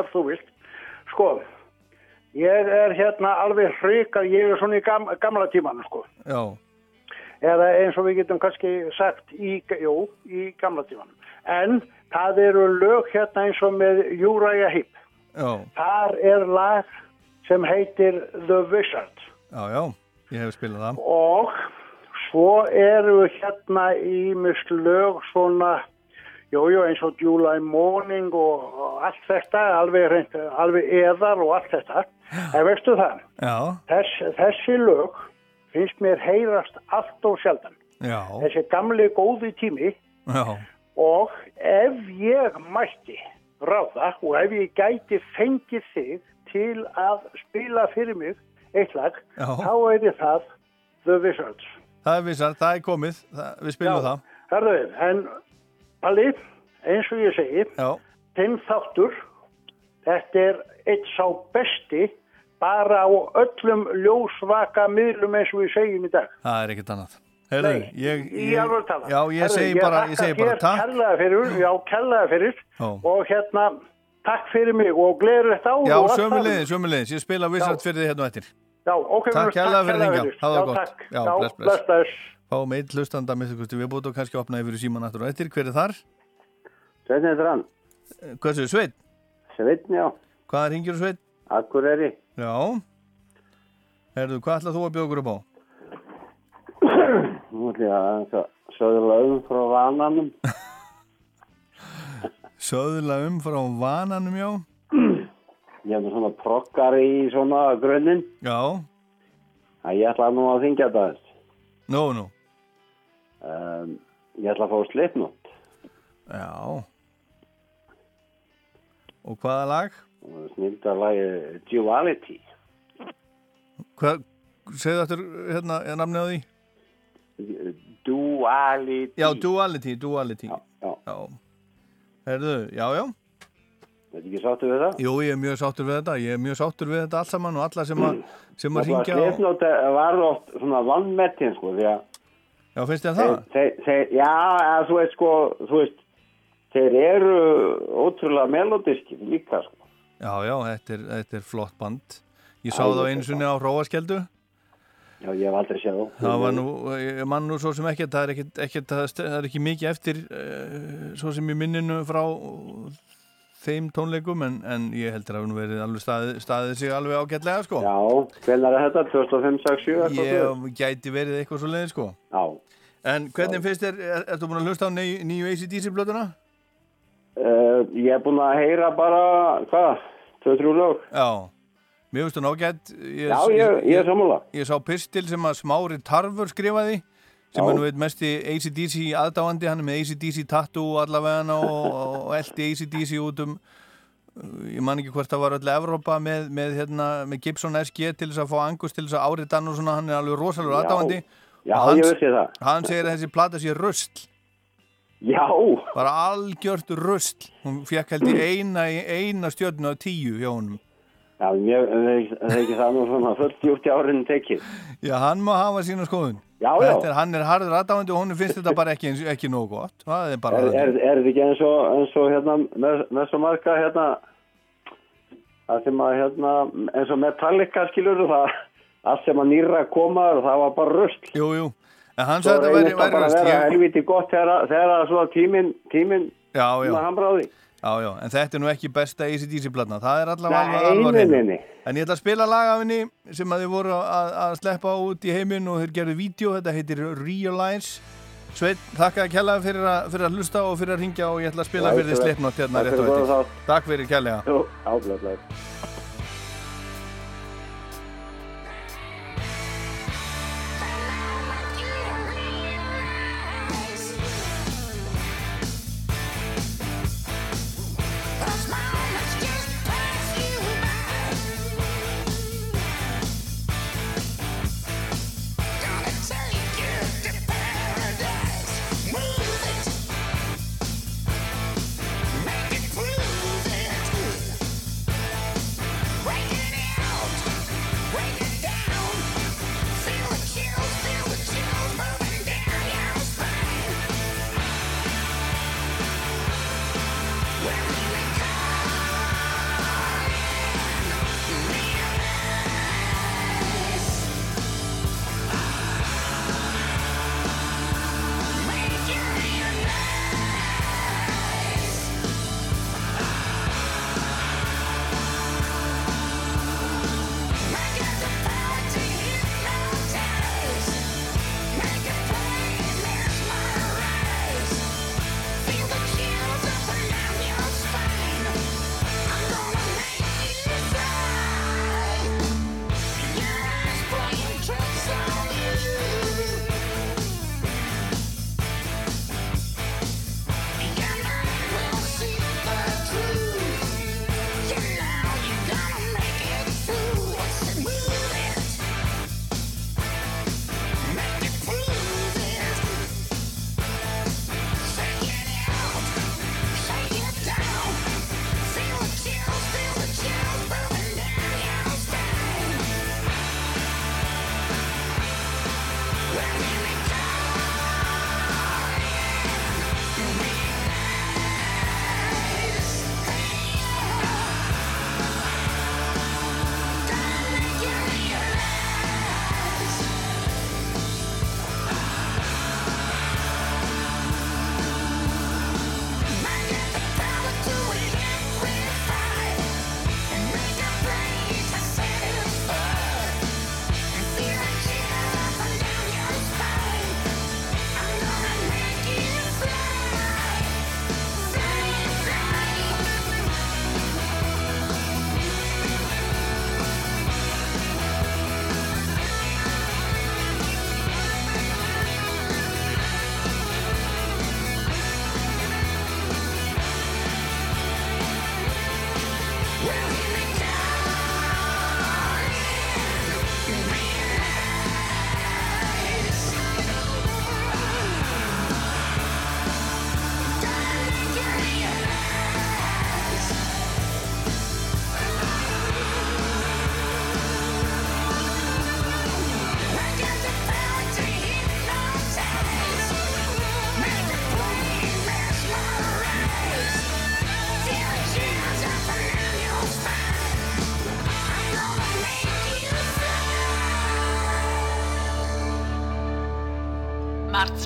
[SPEAKER 21] ef þú vilt. Sko, ég er hérna alveg hrika, ég er svona í gam, gamla tímanu, sko.
[SPEAKER 2] Já,
[SPEAKER 21] Eða eins og við getum kannski sagt í, jú, í gamla tímanu. En það eru lög hérna eins og með Uriah Heep.
[SPEAKER 2] já,
[SPEAKER 21] Þar er lag sem heitir The Wizard.
[SPEAKER 2] já, já Ég hef spilað það
[SPEAKER 21] Og svo eru hérna ímist lög svona, jújú, eins og July Morning og, allt þetta, alveg, reynt, alveg eðar og allt þetta. En veistu það, þess, þessi lög finnst mér heyrast allt og sjaldan.
[SPEAKER 2] já,
[SPEAKER 21] Þessi gamli góði tími
[SPEAKER 2] já
[SPEAKER 21] og ef ég mætti ráða og ef ég gæti fengið þig til að spila fyrir mig eitt lag,
[SPEAKER 2] Já.
[SPEAKER 21] þá er það The Wizards.
[SPEAKER 2] Það er vissar, það er komið. Það, Við spilum
[SPEAKER 21] Já.
[SPEAKER 2] það.
[SPEAKER 21] Herðu, en Palli, eins og ég segi, þinn þáttur, þetta er eitt sá besti bara á öllum ljósvaka miðlum eins og við segjum í dag.
[SPEAKER 2] Það er ekkert annað. Herðu,
[SPEAKER 21] Nei,
[SPEAKER 2] ég, ég,
[SPEAKER 21] tala.
[SPEAKER 2] Já, ég segi bara, ég segi bara takk.
[SPEAKER 21] kærlega fyrir, já, kærlega fyrir.
[SPEAKER 2] Já.
[SPEAKER 21] og hérna, takk fyrir mig og gleður þetta á
[SPEAKER 2] Já,
[SPEAKER 21] og
[SPEAKER 2] sömulegis, sömulegis, ég spila vissart fyrir þið hérna á eftir
[SPEAKER 21] Já, ok,
[SPEAKER 2] Takk hérlega fyrir hringja, hafa það gott. Já, bless,
[SPEAKER 21] bless, bless.
[SPEAKER 2] Fáum eitt hlustanda með því við búum og kannski opna yfir síman aftur og eftir, hver er þar?
[SPEAKER 22] Sveinn heitir hann.
[SPEAKER 2] Hvað séu, Sveit?
[SPEAKER 22] Sveinn, já.
[SPEAKER 2] Hvað ringir þú Sveit?
[SPEAKER 22] Akureyri.
[SPEAKER 2] Já Herðu, hvað ætlað þú að bjóða okkur upp á?
[SPEAKER 22] Nú ætlum ég að að söðla um frá vananum.
[SPEAKER 2] Söðla um frá vananum, já
[SPEAKER 22] Ég hef nú svona proggari í svona grunninn.
[SPEAKER 2] Já
[SPEAKER 22] að ég ætla nú að þingja þetta aðeins.
[SPEAKER 2] Nú, nú
[SPEAKER 22] Um, ég ætla að fá slipnót.
[SPEAKER 2] Já Og hvaða lag?
[SPEAKER 22] snildarlagi Duality.
[SPEAKER 2] Hvað, segðu þetta hérna, er namnið á því?
[SPEAKER 22] Duality.
[SPEAKER 2] Já, duality, duality.
[SPEAKER 22] Já, já.
[SPEAKER 2] Já. Herðu, já, já.
[SPEAKER 22] Þetta ekki sáttu við það?
[SPEAKER 2] Jú, ég er mjög sáttur við þetta. Ég er mjög sáttur við þetta allt saman og alla sem að, sem að
[SPEAKER 22] Það
[SPEAKER 2] ringja á...
[SPEAKER 22] slefnótt var oft svona vannmettin sko því að
[SPEAKER 2] Já, finnst þér það?
[SPEAKER 22] þeir, þeir, já, eða, þú veist sko, þú veist, þeir eru ótrúlega melodiski líka sko.
[SPEAKER 2] Já, já, þetta er, þetta er flott band. Ég sá það einu sinni á Róaskjeldu.
[SPEAKER 22] Já, ég hef aldrei séð þá.
[SPEAKER 2] Það var nú, mann nú svo sem ekkert, það er ekkert, ekkert það er það er ekki mikið eftir uh, svo sem í minninu frá þeim tónleikum en, en ég heldur að nú verið alveg staðið, staðið sig alveg ágætlega sko.
[SPEAKER 22] Já, hvernig er þetta? 2005, 6, 7? eitthvað svoleiðis?
[SPEAKER 2] Ég gæti verið eitthvað svo leiði sko.
[SPEAKER 22] Já.
[SPEAKER 2] En hvernig finnst þér, er, ertu búin að hlusta á nýju, nýju ACDC blötuna?
[SPEAKER 22] Uh, ég hef búin að heyra bara, hvað, 2-3 lög.
[SPEAKER 2] Já, mér finnst hún ágætt ég,
[SPEAKER 22] Já, ég- ég er sammála.
[SPEAKER 2] Ég sá pistil sem að Smári Tarfur skrifaði sem er nú eitt mesti ACDC aðdáandi, hann er með ACDC tattoo allavega og, og eldi ACDC út um uh, ég man ekki hvort það var öll Evrópa með, með, hérna, með Gibson SG til þess að fá Angus til þess að árita hann og svona, hann er alveg rosalur
[SPEAKER 22] Já.
[SPEAKER 2] aðdáandi.
[SPEAKER 22] Já,
[SPEAKER 2] Og
[SPEAKER 22] það.
[SPEAKER 2] Hann segir að þessi plata sé röstl
[SPEAKER 22] Já.
[SPEAKER 2] Bara algjört röstl Hún fekk held í eina, eina stjörnu á tíu hjá honum.
[SPEAKER 22] Já, það er ekki það nú svona fullt í árin tekið.
[SPEAKER 2] Já, hann má hafa sína skoðun
[SPEAKER 22] Já, já.
[SPEAKER 2] Þetta er, Hann er harður aðdáandi og honum finnst þetta bara ekki, ekki nógu gott Það er bara
[SPEAKER 22] Er, er, er þetta ekki eins og, eins og hérna, með, með svo marga hérna, það sem að hérna, eins og Metallica skilur það, allt sem að nýra koma það var bara röst.
[SPEAKER 2] Jú, jú, en hann sagði þetta væri,
[SPEAKER 22] reynist það
[SPEAKER 2] væri
[SPEAKER 22] bara að
[SPEAKER 2] röst
[SPEAKER 22] vera helviti gott þegar, þegar svo tíminn, tíminn,
[SPEAKER 2] Já, já
[SPEAKER 22] hann bráði.
[SPEAKER 2] Já, já, en þetta er nú ekki besta ACDC platna Það er allavega alveg
[SPEAKER 22] nei, nei.
[SPEAKER 2] En ég ætla að spila lag af henni sem að þið voru að, að sleppa út í heiminn og þeir gerðu vídeo, þetta heitir Realize Sveit, þakka að kella fyrir, fyrir að hlusta og fyrir að ringja og ég ætla að spila
[SPEAKER 22] Já,
[SPEAKER 2] fyrir þið sleppnátt hérna rétt
[SPEAKER 22] góða
[SPEAKER 2] eftir. Takk fyrir kellega
[SPEAKER 22] Jú, áblöðlega.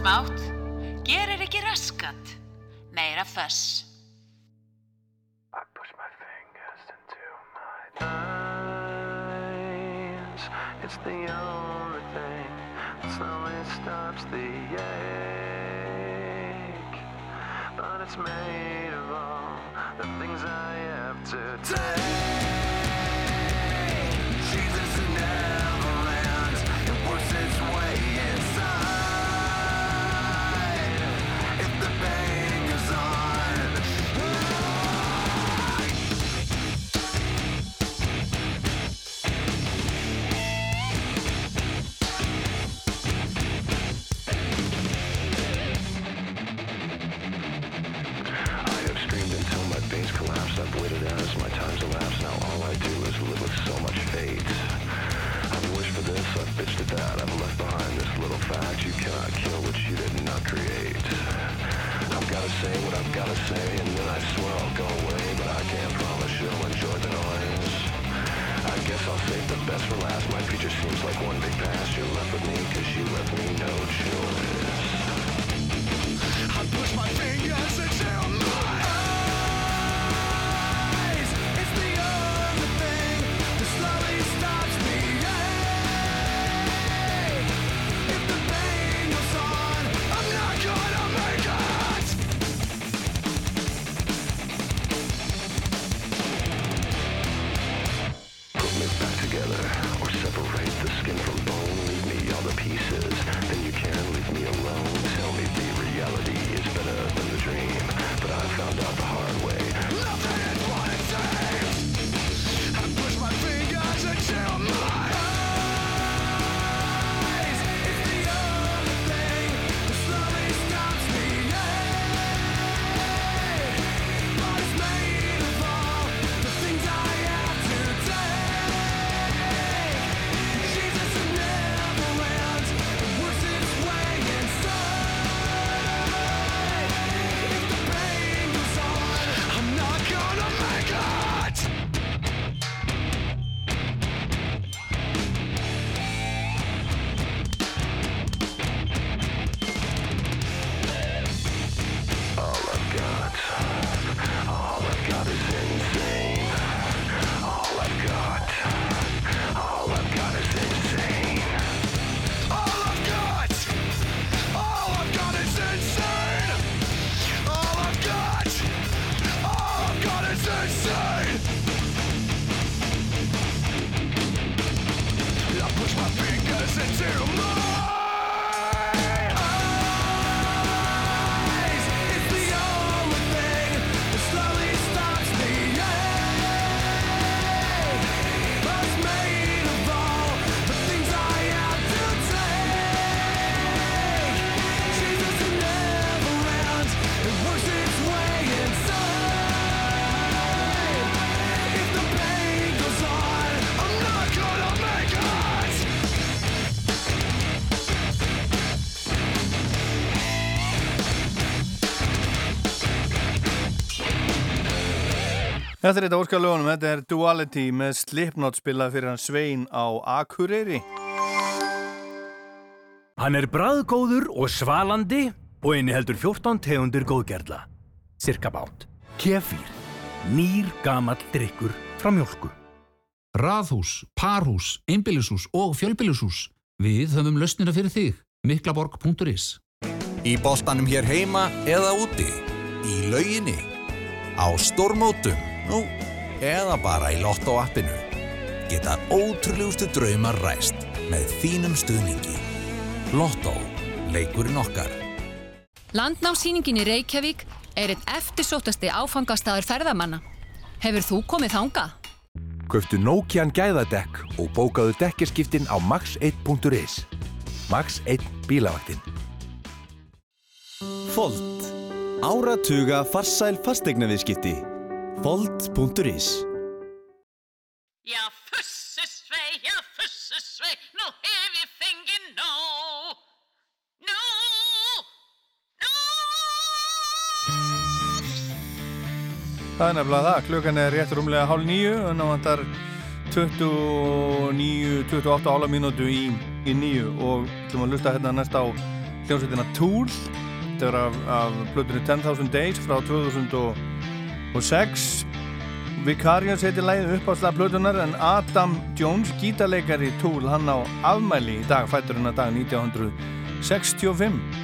[SPEAKER 23] Smátt, gerir ekki raskat, meira föss.
[SPEAKER 2] Þetta er þetta óskalögunum, þetta er Duality með Slipknot spilað fyrir hann Svein á Akureyri.
[SPEAKER 24] Hann er bræðgóður og svalandi og inni heldur 14 tegundir góðgerla. Cirka bát. Kefir. Nýr gamall drikkur frá mjölku.
[SPEAKER 25] Raðhús, parhús, einbýlishús og fjölbýlishús. Við höfum lausnina fyrir þig. Miklaborg.is
[SPEAKER 9] Í boltanum hér heima eða úti, í lauginni, á stórmótum, nú, eða bara í Lotto appinu. Geta ótrúlegustu draumar ræst með þínum stuðningi. Lotto, leikurinn okkar.
[SPEAKER 26] Landnámsýningin í Reykjavík er einn eftirsóttasti áfangastaður ferðamanna. Hefur þú komið þangað?
[SPEAKER 27] Kauftu Nokian gæðadekk og bókaðu dekkerskiptin á max1.is. Max 1 bílavaktin.
[SPEAKER 28] Fold. Áratuga farsæl fastegnaviðskipti. Fold.is
[SPEAKER 23] Já, fussesvei, já, fussesvei, nú hef ég fengið nóg. Nú,
[SPEAKER 2] Það er nefnilega það, klukkan er rétt rúmlega hálf nýju og ná vantar 29, 28 ála mínútu í, í nýju og ætlum að lusta hérna næst á hljómsveitina Tool þetta er af, af plötunni 10.000 Days frá 2006 Vicarious heitir lægið uppáðslega plötunar en Adam Jones, gítarleikari Tool, hann á afmæli í dag, fættur hann að dag 1965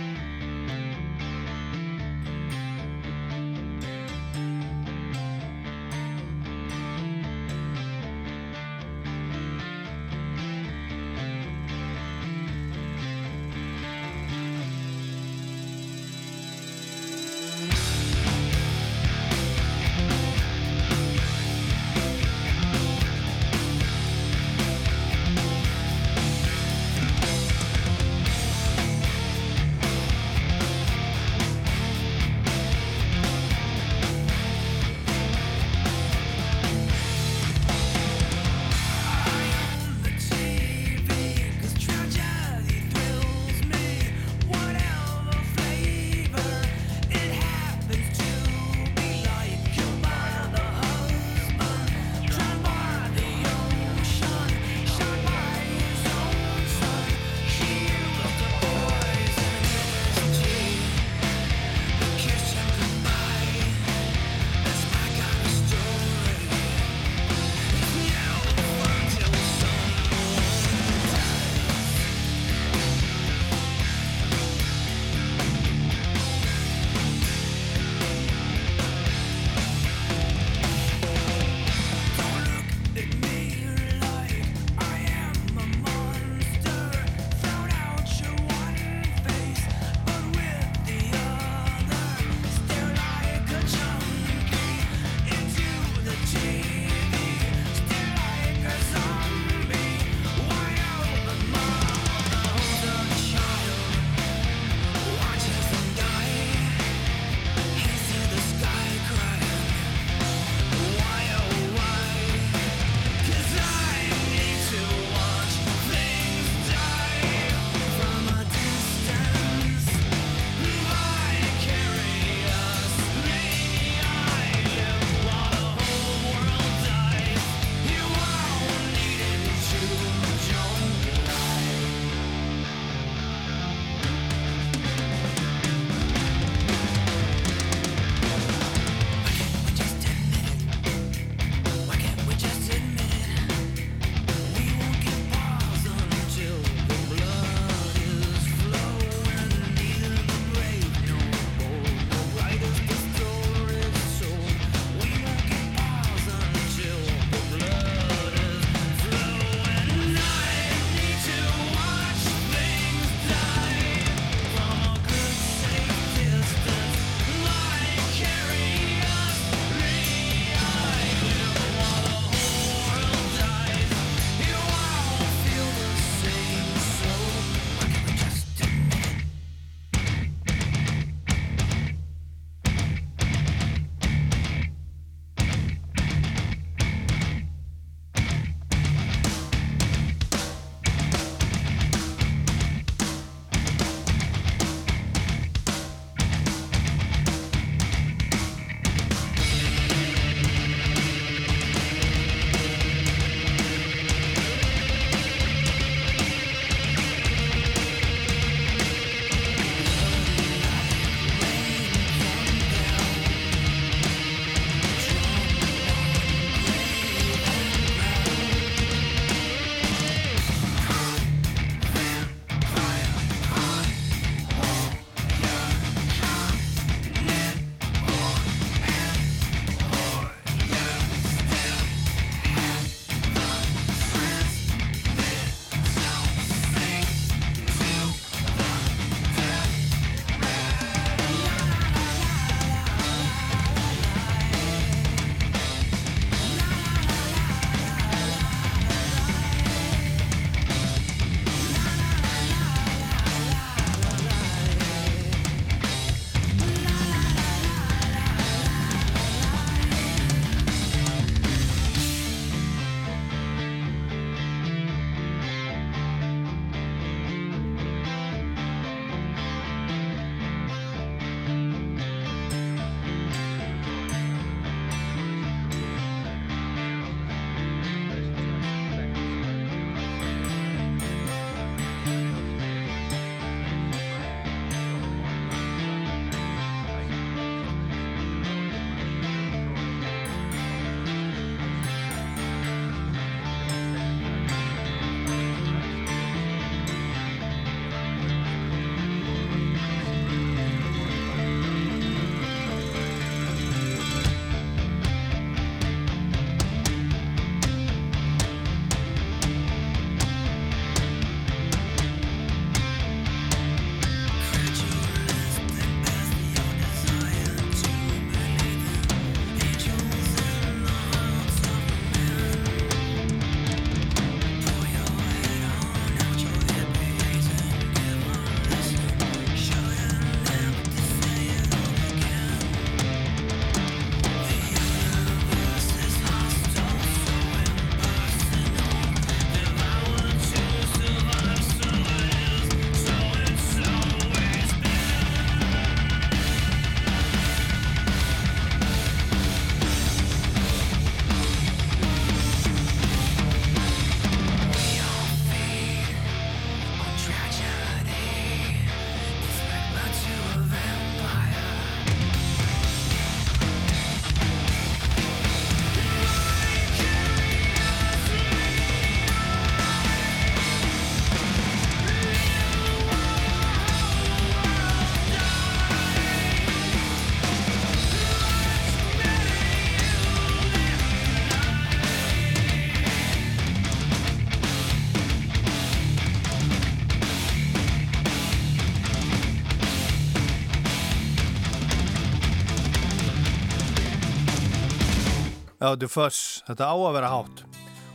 [SPEAKER 2] Þetta er Fuss, þetta á að vera hátt.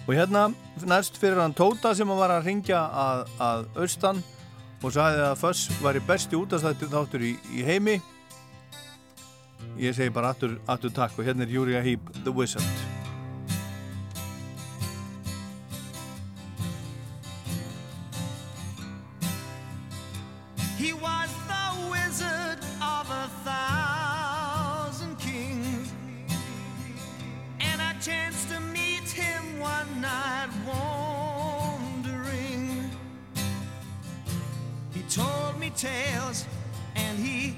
[SPEAKER 2] Og hérna næst fyrir hann Tóta sem var að ringja að, að austan og sagði að Fuss var í besti útastættur þáttur í, í heimi. Ég segi bara aftur, takk og hérna er Júria Heep, The Wizard.
[SPEAKER 3] Tales and he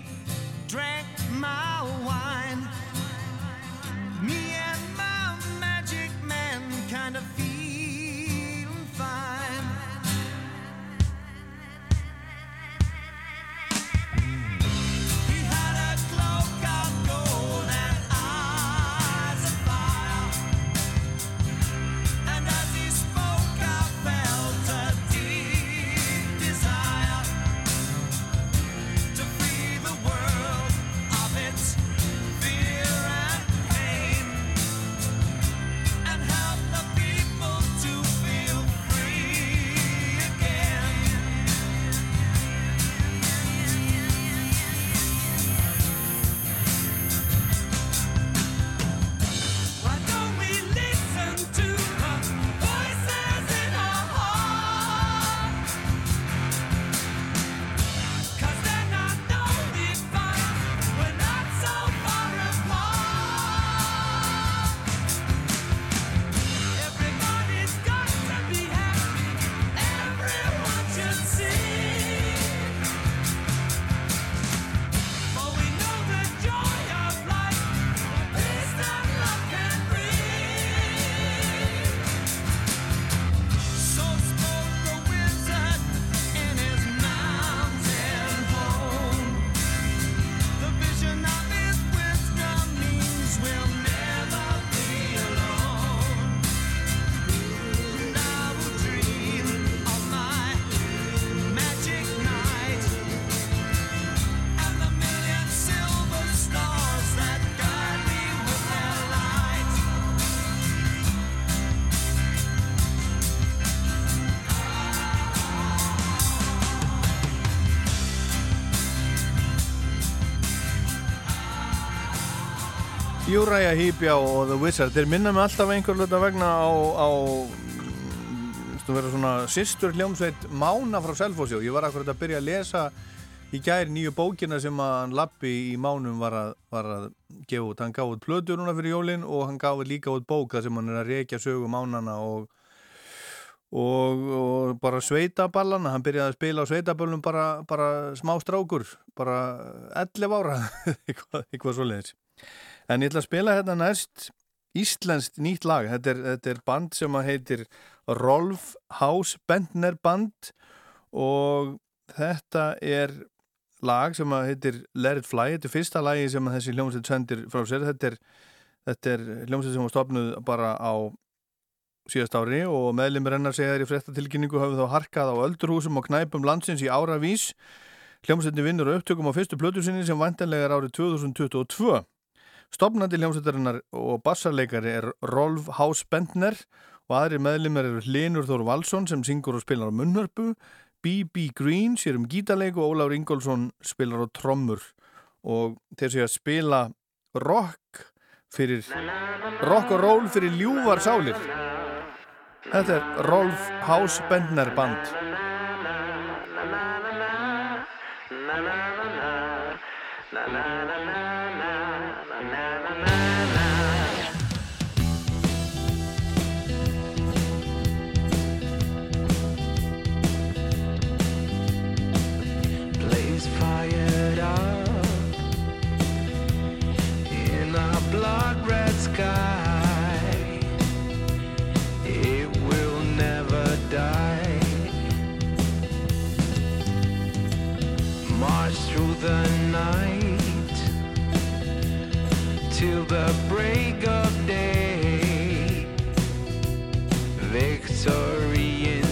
[SPEAKER 2] Uriah Heep já, og The Wizard. Þeir minna mig alltaf einhver hluta vegna á, á vera svona sýstur hljómsveit Mána frá Selfosjó ég var akkurat að byrja að lesa í gær nýju bókina sem að hann Lappi í Mánum var að, var að gefa út, hann gaf út plötur núna fyrir jólin og hann gaf líka út bóka sem hann er að reykja sögu Mánana og Og, og bara sveitaballana. Hann byrjaði að spila á sveitaböllum bara, bara smá strákur bara 11 ára eitthvað, eitthvað svoleiðis En ég ætla að spila hérna næst íslenskt nýtt lag. Þetta er, þetta er band sem heitir Rolf House Bentner Band og þetta er lag sem heitir Let It Fly. Þetta er fyrsta lagi sem þessi hljómsveit sendir frá sér. Þetta er, er hljómsveit sem var stopnuð bara á síðast ári og meðlimir hennar segjaður í fréttatilkynningu hafið þá harkað á öldurhúsum og knæpum landsins í áravís. Hljómsveitin vinnur upptökum á fyrstu plötu sinni sem vantanlega er árið 2022. Stopnandi hljómsveitarinnar og bassarleikari er Rolf Haus Bentner og aðri meðlimir eru Linur Þór Valsson sem syngur og spilar á munnhörpu, B.B. Green sér um gítarleik og Ólafur Ingólfsson spilar á trommur og þeir séu að spila rock fyrir rock og roll fyrir ljúvar sálir. Þetta er Rolf Haus Bentner band.
[SPEAKER 3] Till the break of day. Victory in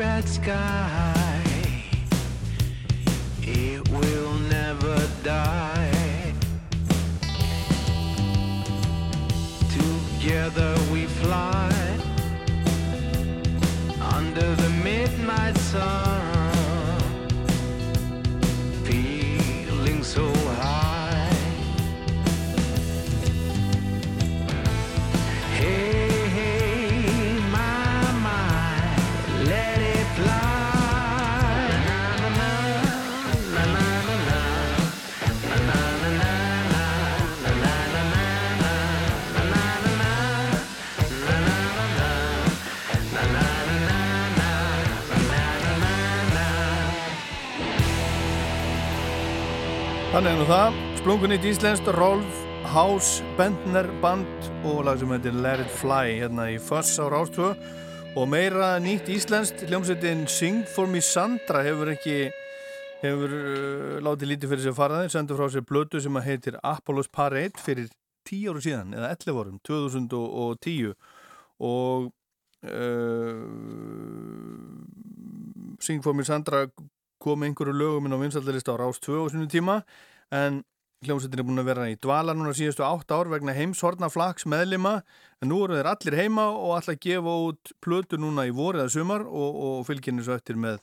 [SPEAKER 29] red sky.
[SPEAKER 2] Nú það, splungunýtt íslenskt Rolf House Bentner Band og lag sem heitir Let It Fly hérna í Fuss á Rástvö og meira nýtt íslenskt hljómsveitin Sing for Me Sandra hefur ekki hefur uh, látið lítið fyrir sér faraðir sendur frá sér blötu sem að heitir Apollos Parade fyrir 10 áru síðan eða 11 árum, 2010 og uh, Sing for Me Sandra kom einhverju lögum inn á vinsaldalista á Rás 2 á sinu tíma en hljómsveitin er búin að vera í dvala núna síðustu 8 ár vegna heimshorna flaks meðlima. En nú eru þeir allir heima og að gefa út plötu núna í voru eða sumar og, og fylgjinni svo eftir með,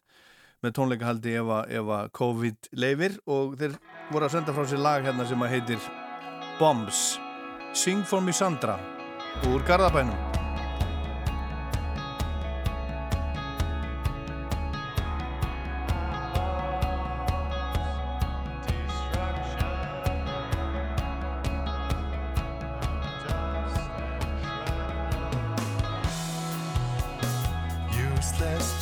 [SPEAKER 2] með tónleikahaldi ef að, ef að COVID leifir og þeir voru að senda frá sér lag hérna sem að heitir Bombs. Sing for me Sandra úr Garðabænum
[SPEAKER 29] last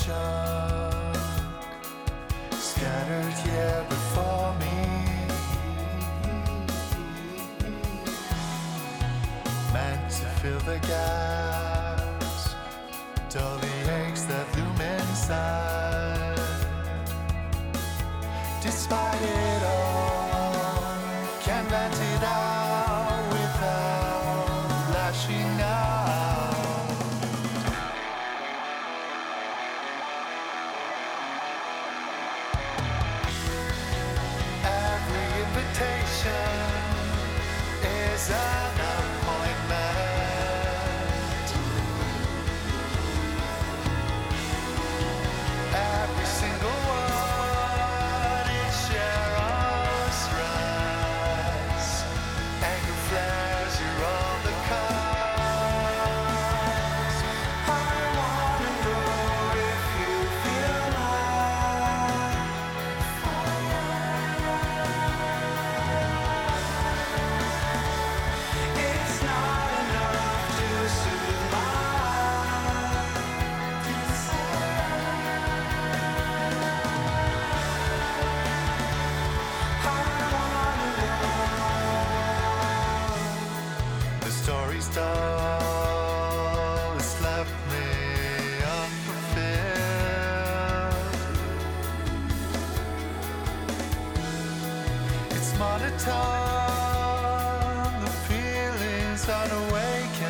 [SPEAKER 29] of time. The
[SPEAKER 30] feeling's unawakened.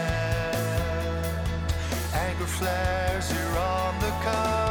[SPEAKER 30] Anger flares, you're on the cusp.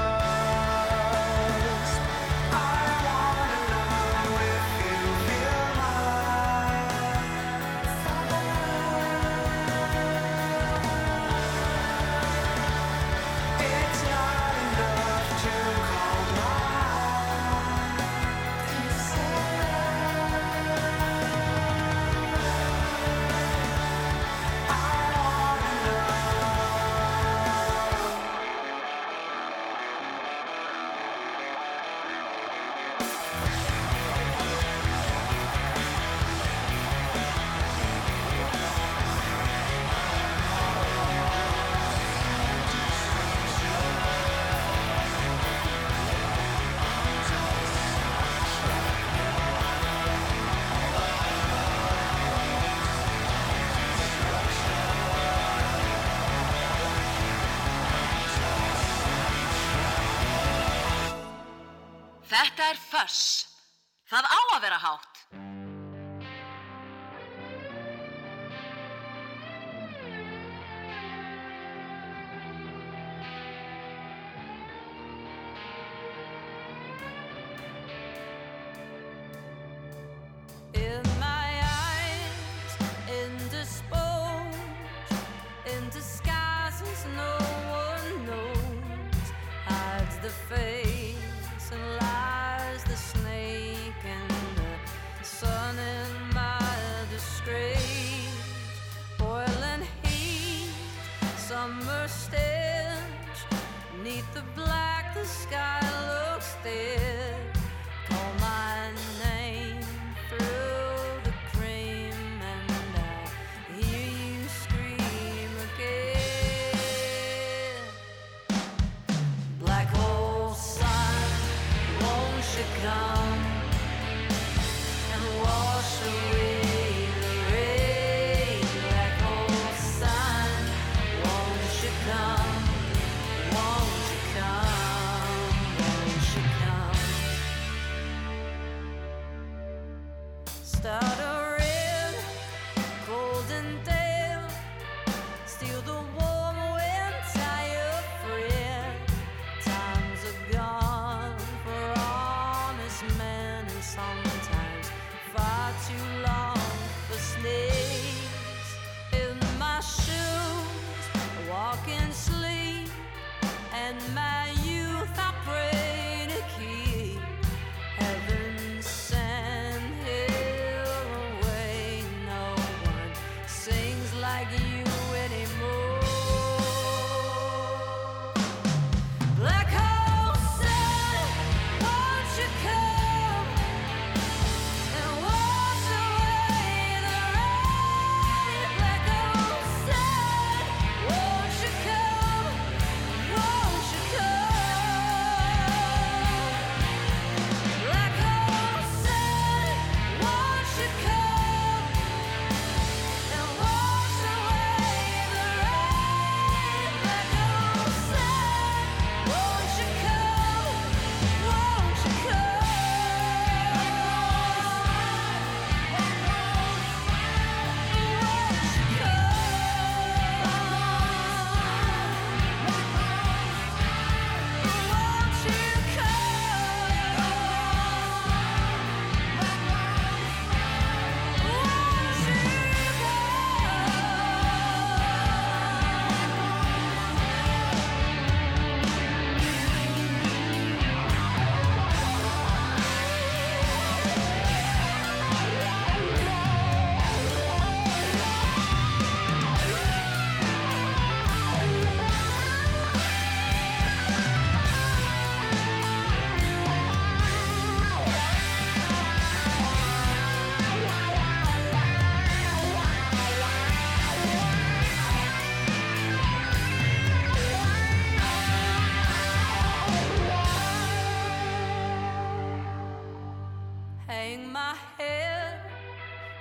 [SPEAKER 31] hang my head,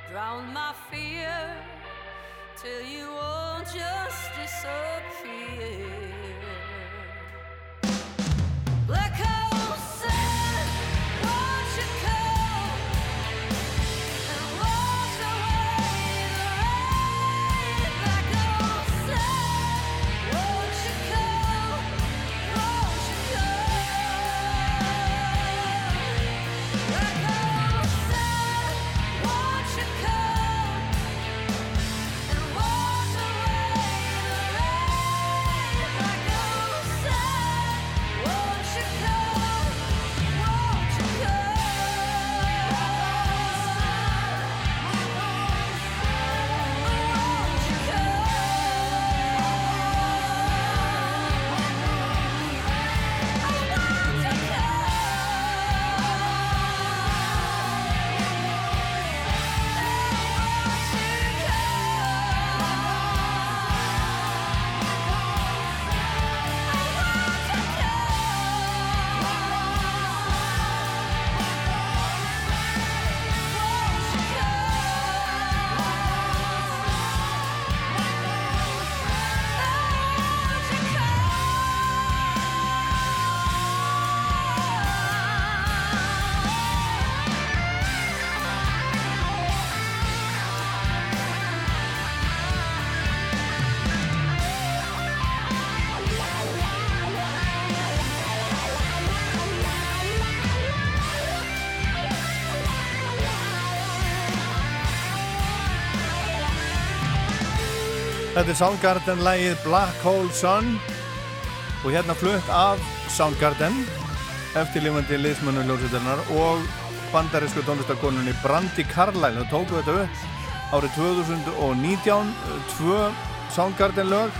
[SPEAKER 31] drown my fear, till you all just disappear. Black
[SPEAKER 2] Þetta er Soundgarden-lægið Black Hole Sun. Og hérna flutt af Soundgarden eftirlifandi liðsmönnum ljósveitarnar og bandarísku tónlistakonunni Brandi Carlyle. Það tóku þetta upp árið 2019, tvö Soundgarden lög,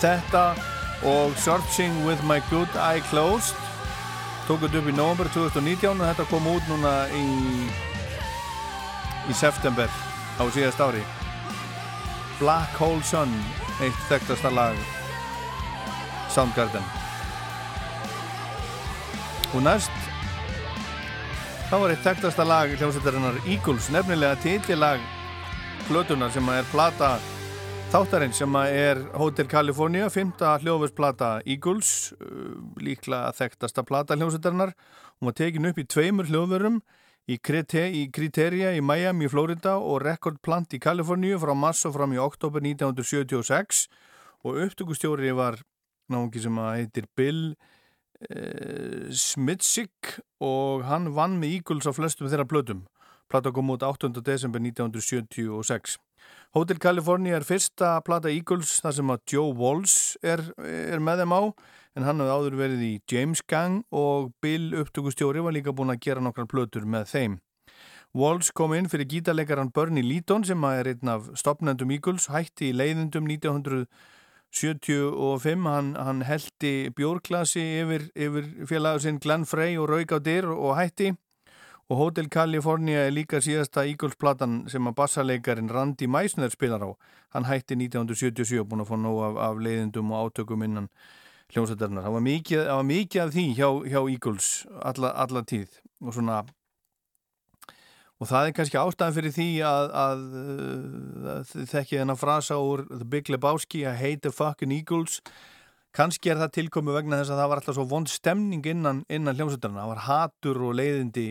[SPEAKER 2] þetta og Searching with my good eye closed tóku þetta upp í november 2019 og þetta kom út núna í í september á síðast ári Black Hole Sun eitt þekktasta lag Soundgarden. Og næst þá var eitt þekktasta lag hljómsveitarinnar Eagles, nefnilega titillag plötunar sem er plata þáttarinn sem er Hotel California, fymta hljóðversplata Eagles, uh, líklega þekktasta plata hljómsveitarinnar. Hún var tekin upp í tveimur hljóðverum í, Krite, í Kriteria í Miami, Florida og Record Plant í Kaliforníu frá mars og fram í oktober 1976 og upptökustjóri var náðungi sem að heitir Bill eh, Smitsik og hann vann með Eagles á flestum þeirra blötum. Plata kom út 8. desember 1976. Hotel California er fyrsta plata Eagles þar sem að Joe Walsh er, er með þeim á en hann hafði áður verið í James Gang og Bill upptökustjóri var líka búin að gera nokkrar plötur með þeim. Walsh kom inn fyrir gítarleikaran Bernie Leadon sem er einn af stopnendum Eagles, hætti í leiðindum 1975, hann, hann heldi bjórklasi yfir, yfir félagur sinn Glenn Frey og rauk á dyr og hætti og Hotel California er líka síðasta Eagles-platan sem að bassaleikarin Randy Meisner spilar á. Hann hætti 1977 búin að fá nóg af, af leiðindum og átökum innan hljómsveitarnar. Það var mikið, það var mikið af því hjá, hjá Eagles alla, alla tíð og svona og það er kannski ástæðan fyrir því að, að, að þekki þennan frasa úr The Big Lebowski I hate the fucking Eagles kannski er það tilkomi vegna þess að það var alltaf svo vond stemning innan, innan hljómsveitarnar. Það var hatur og leiðindi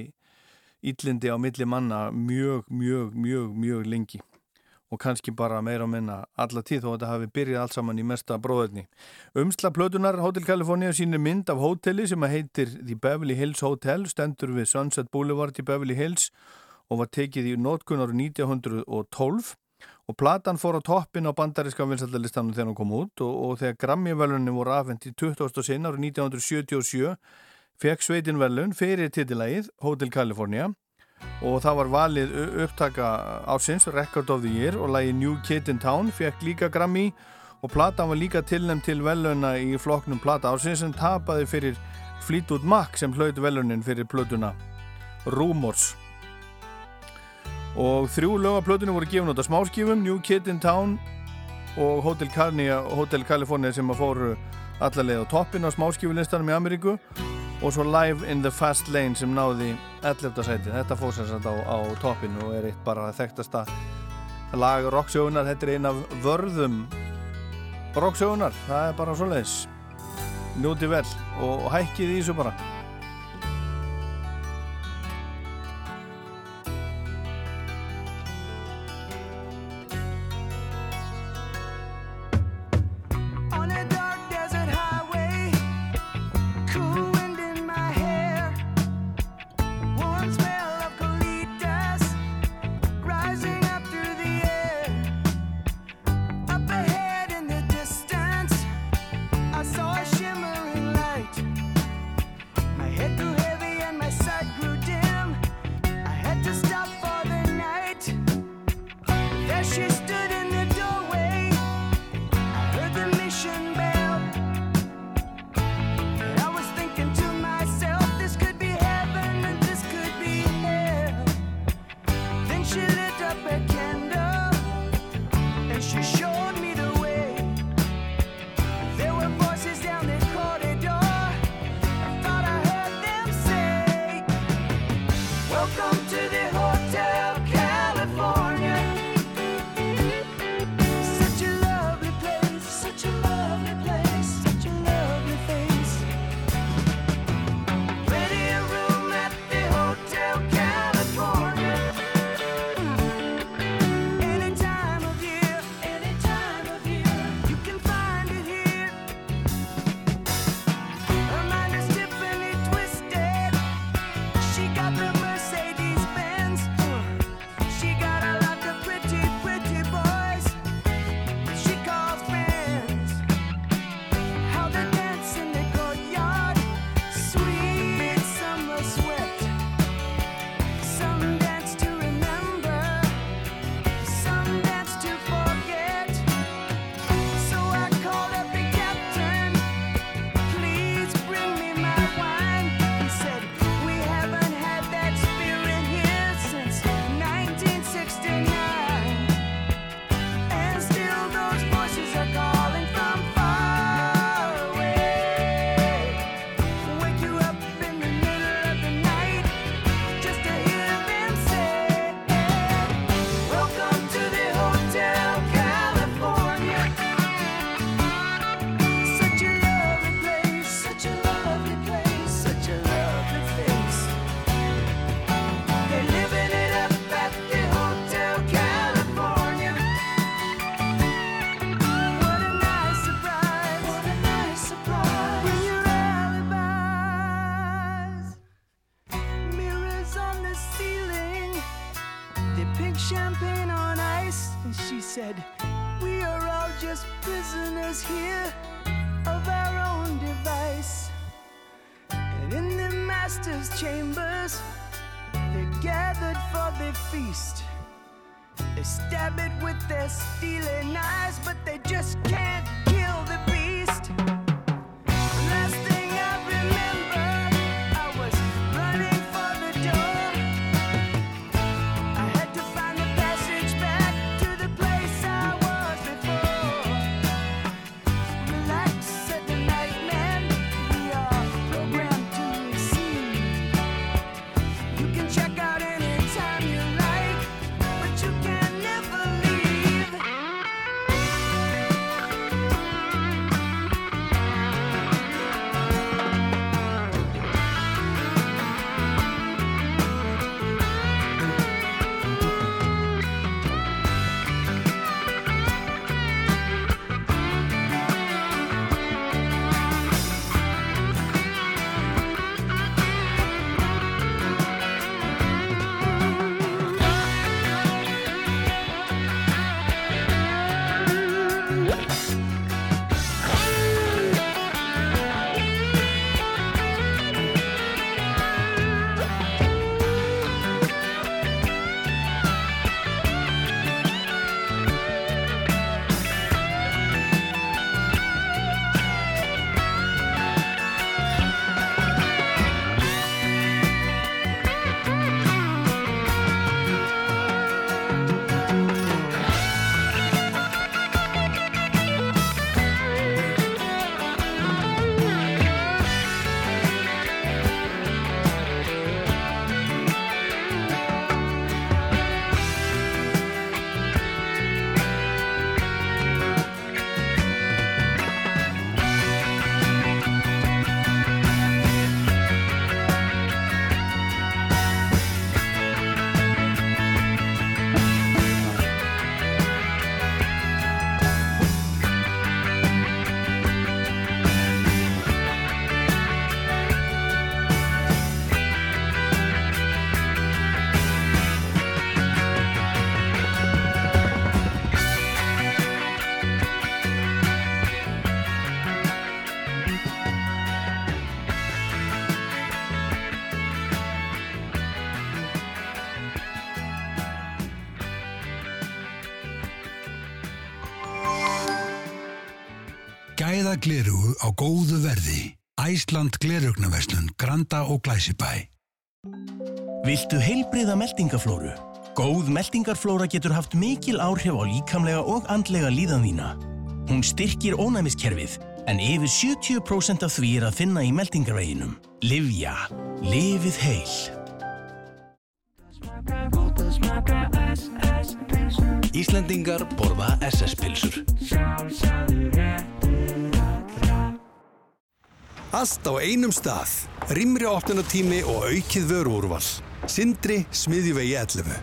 [SPEAKER 2] íllindi á milli manna mjög, mjög, mjög, mjög lengi og kannski bara meira og minna alla tíð þó að þetta hafi byrjað allt saman í mesta bróðurni. Umsla plötunar Hotel California sínir mynd af hóteli sem heitir The Beverly Hills Hotel, stendur við Sunset Boulevard í Beverly Hills og var tekið í nótkunn áru 1912 og platan fór á toppin á bandaríska vinsaldalistanum þegar hún kom út og, og þegar Grammy-velunni voru afhengt í 20. sin áru 1977 fekk sveitin velun fyrir titilægið Hotel California og það var valið upptaka ársins Record of the Year og lagi New Kid in Town fekk líka Grammy. Og platan var líka tilnæmt til veluna í flokknum plata ársins en tapaði fyrir Fleetwood Mac sem hlaut velunin fyrir plötuna. Rumors. Og þrjú lögaplötunum voru gefin út af smáskifum New Kid in Town og Hotel, Carnia, Hotel California sem að fóru allarleið á toppin á smáskifulistanum í Ameríku og svo Live in the Fast Lane sem náði 11. sæti. Þetta satt á, á toppin og er eitt bara þekktasta lag rocksjóðunar, þetta er ein af vörðum rocksjóðunar, það er bara svo leiðis njóti vel og hækkið í þessu bara
[SPEAKER 32] glerugu á góðu verði. Æsland glerugnaverslun, Granda og Glæsibæ.
[SPEAKER 10] Viltu heilbriða meldingaflóru? Góð meldingarflóra getur haft mikil áhrif á líkamlega og andlega líðan þína. Hún styrkir ónæmiskerfið, en yfir 70% af því er að finna í meldingarveginum. Livja. Lifið heil.
[SPEAKER 33] Íslendingar borða SS-pilsur.
[SPEAKER 14] Allt á einum stað. Rímri opnunatími og aukið vöruúrval. Sindri, smiðjuvegi 11.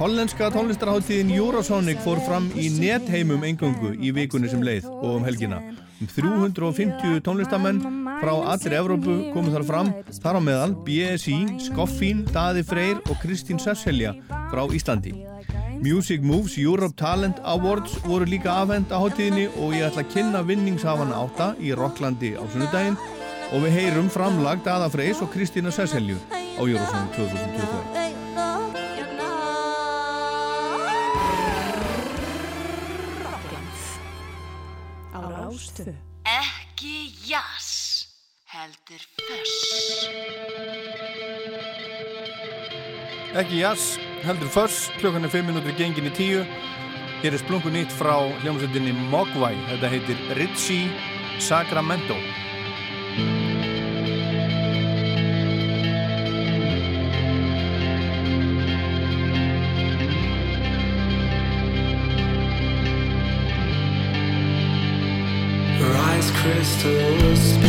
[SPEAKER 2] Hollenska tónlistarháttíðin Eurosonic fór fram í netheimum engöngu í vikunni sem leið og um helgina. Um 350 tónlistamenn frá allir Evrópu komu þar fram, þar á meðal BSI, Skoffín, Daði Freyr og Kristín Sesselja frá Íslandi. Music Moves Europe Talent Awards voru líka afhend á háttíðinni og ég ætla að kynna vinningshafana átta í Rocklandi á sunnudaginn og við heyrum framlag Daða Freys og Kristína Sesselju á Eurosonic 2021.
[SPEAKER 5] á Rástvö.
[SPEAKER 7] Ekki jazz, heldur föss.
[SPEAKER 2] Ekki jazz, heldur förs, klukkan er 5 minútur gengin í 10. Hér er splungu nýtt frá hljómsveitinni Mogwai, þetta heitir Ritchie Sacramento.
[SPEAKER 34] Crystals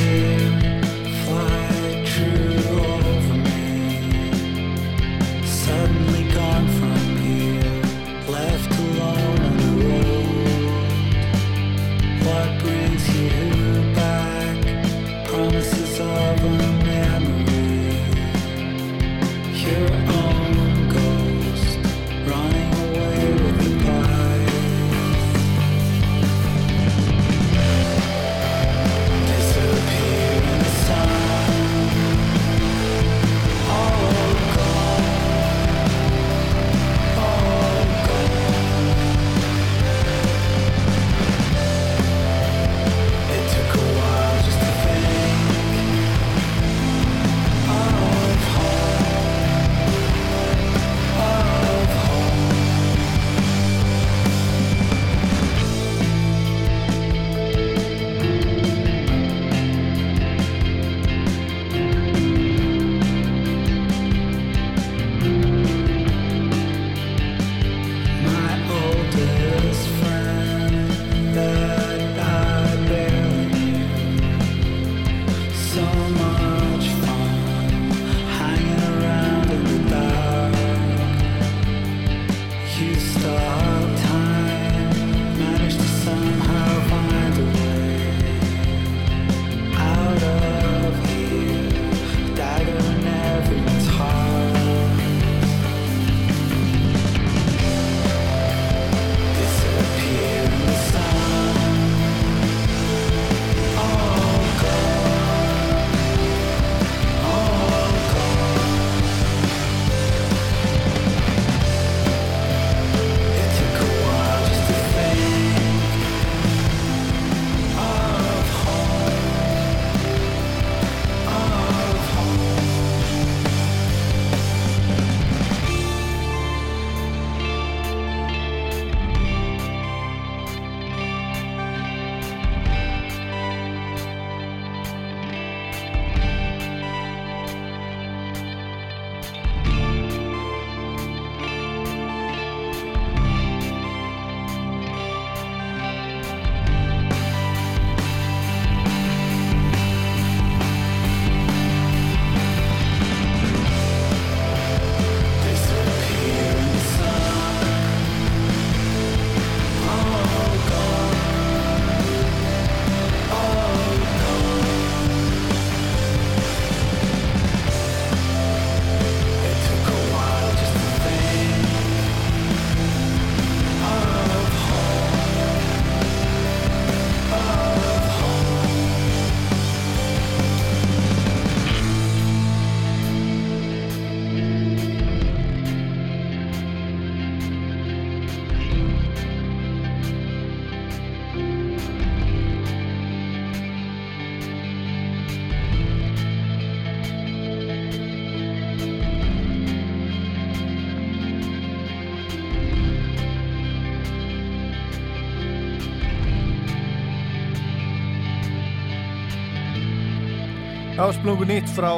[SPEAKER 29] Splungu nýtt frá,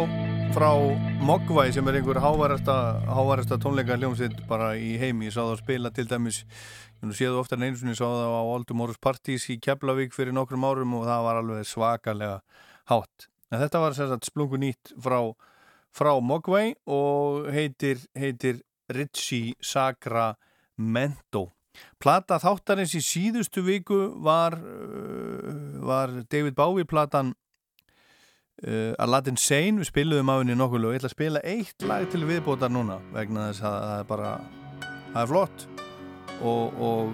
[SPEAKER 29] frá Mogwai sem er einhver hávarasta, tónleika hljómsveit bara í heimi. Ég sá það að spila til dæmis, ég séðu oftar en einu sinni, ég sá það á Oldum Morris Partís í Keflavík fyrir nokkrum árum og það var alveg svakalega hátt. En þetta var sagt splungu nýtt frá, frá Mogwai og heitir, heitir Ritchie Sacramento. Plata þáttarins í síðustu viku var, uh, var David Bowie platan uh, Aladdin Sane, við spiluðum á henni nokkuð og ég ætla að spila eitt lag til viðbótar núna vegna þess að það er bara það er flott. Og, og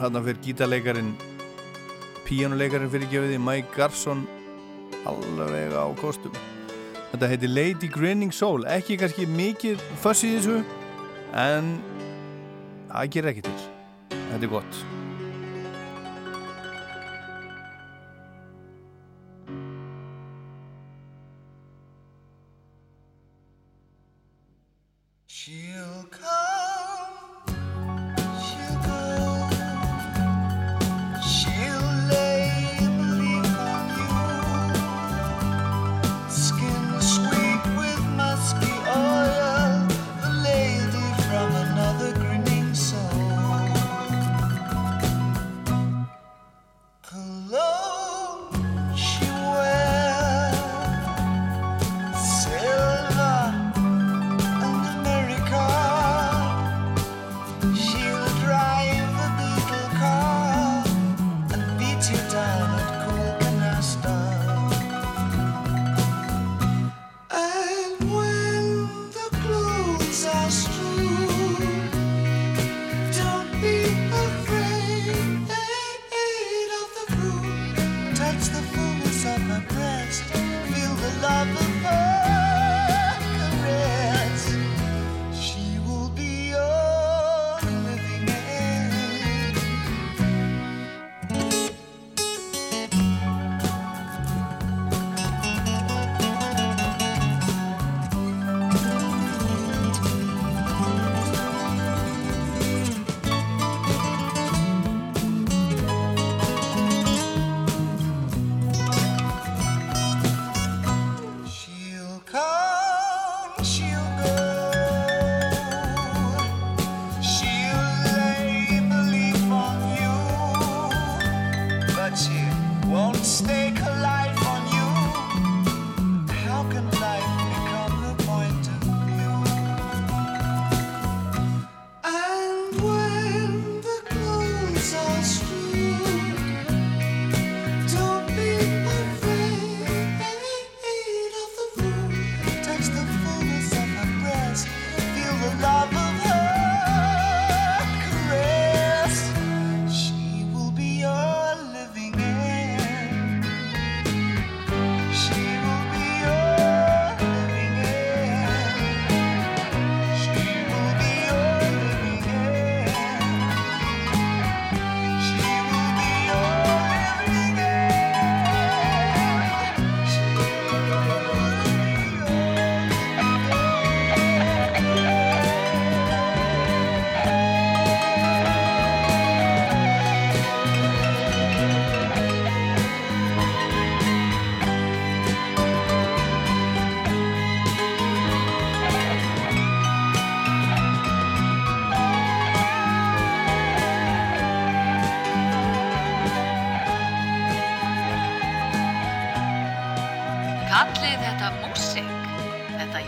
[SPEAKER 29] þarna fyrir gítarleikarin píjánuleikarin fyrir gefið Mike Garson alveg á kostum. Þetta heitir Lady Grinning Soul. Ekki kannski mikið fuss í þessu en það gerir ekki til. Þetta er gott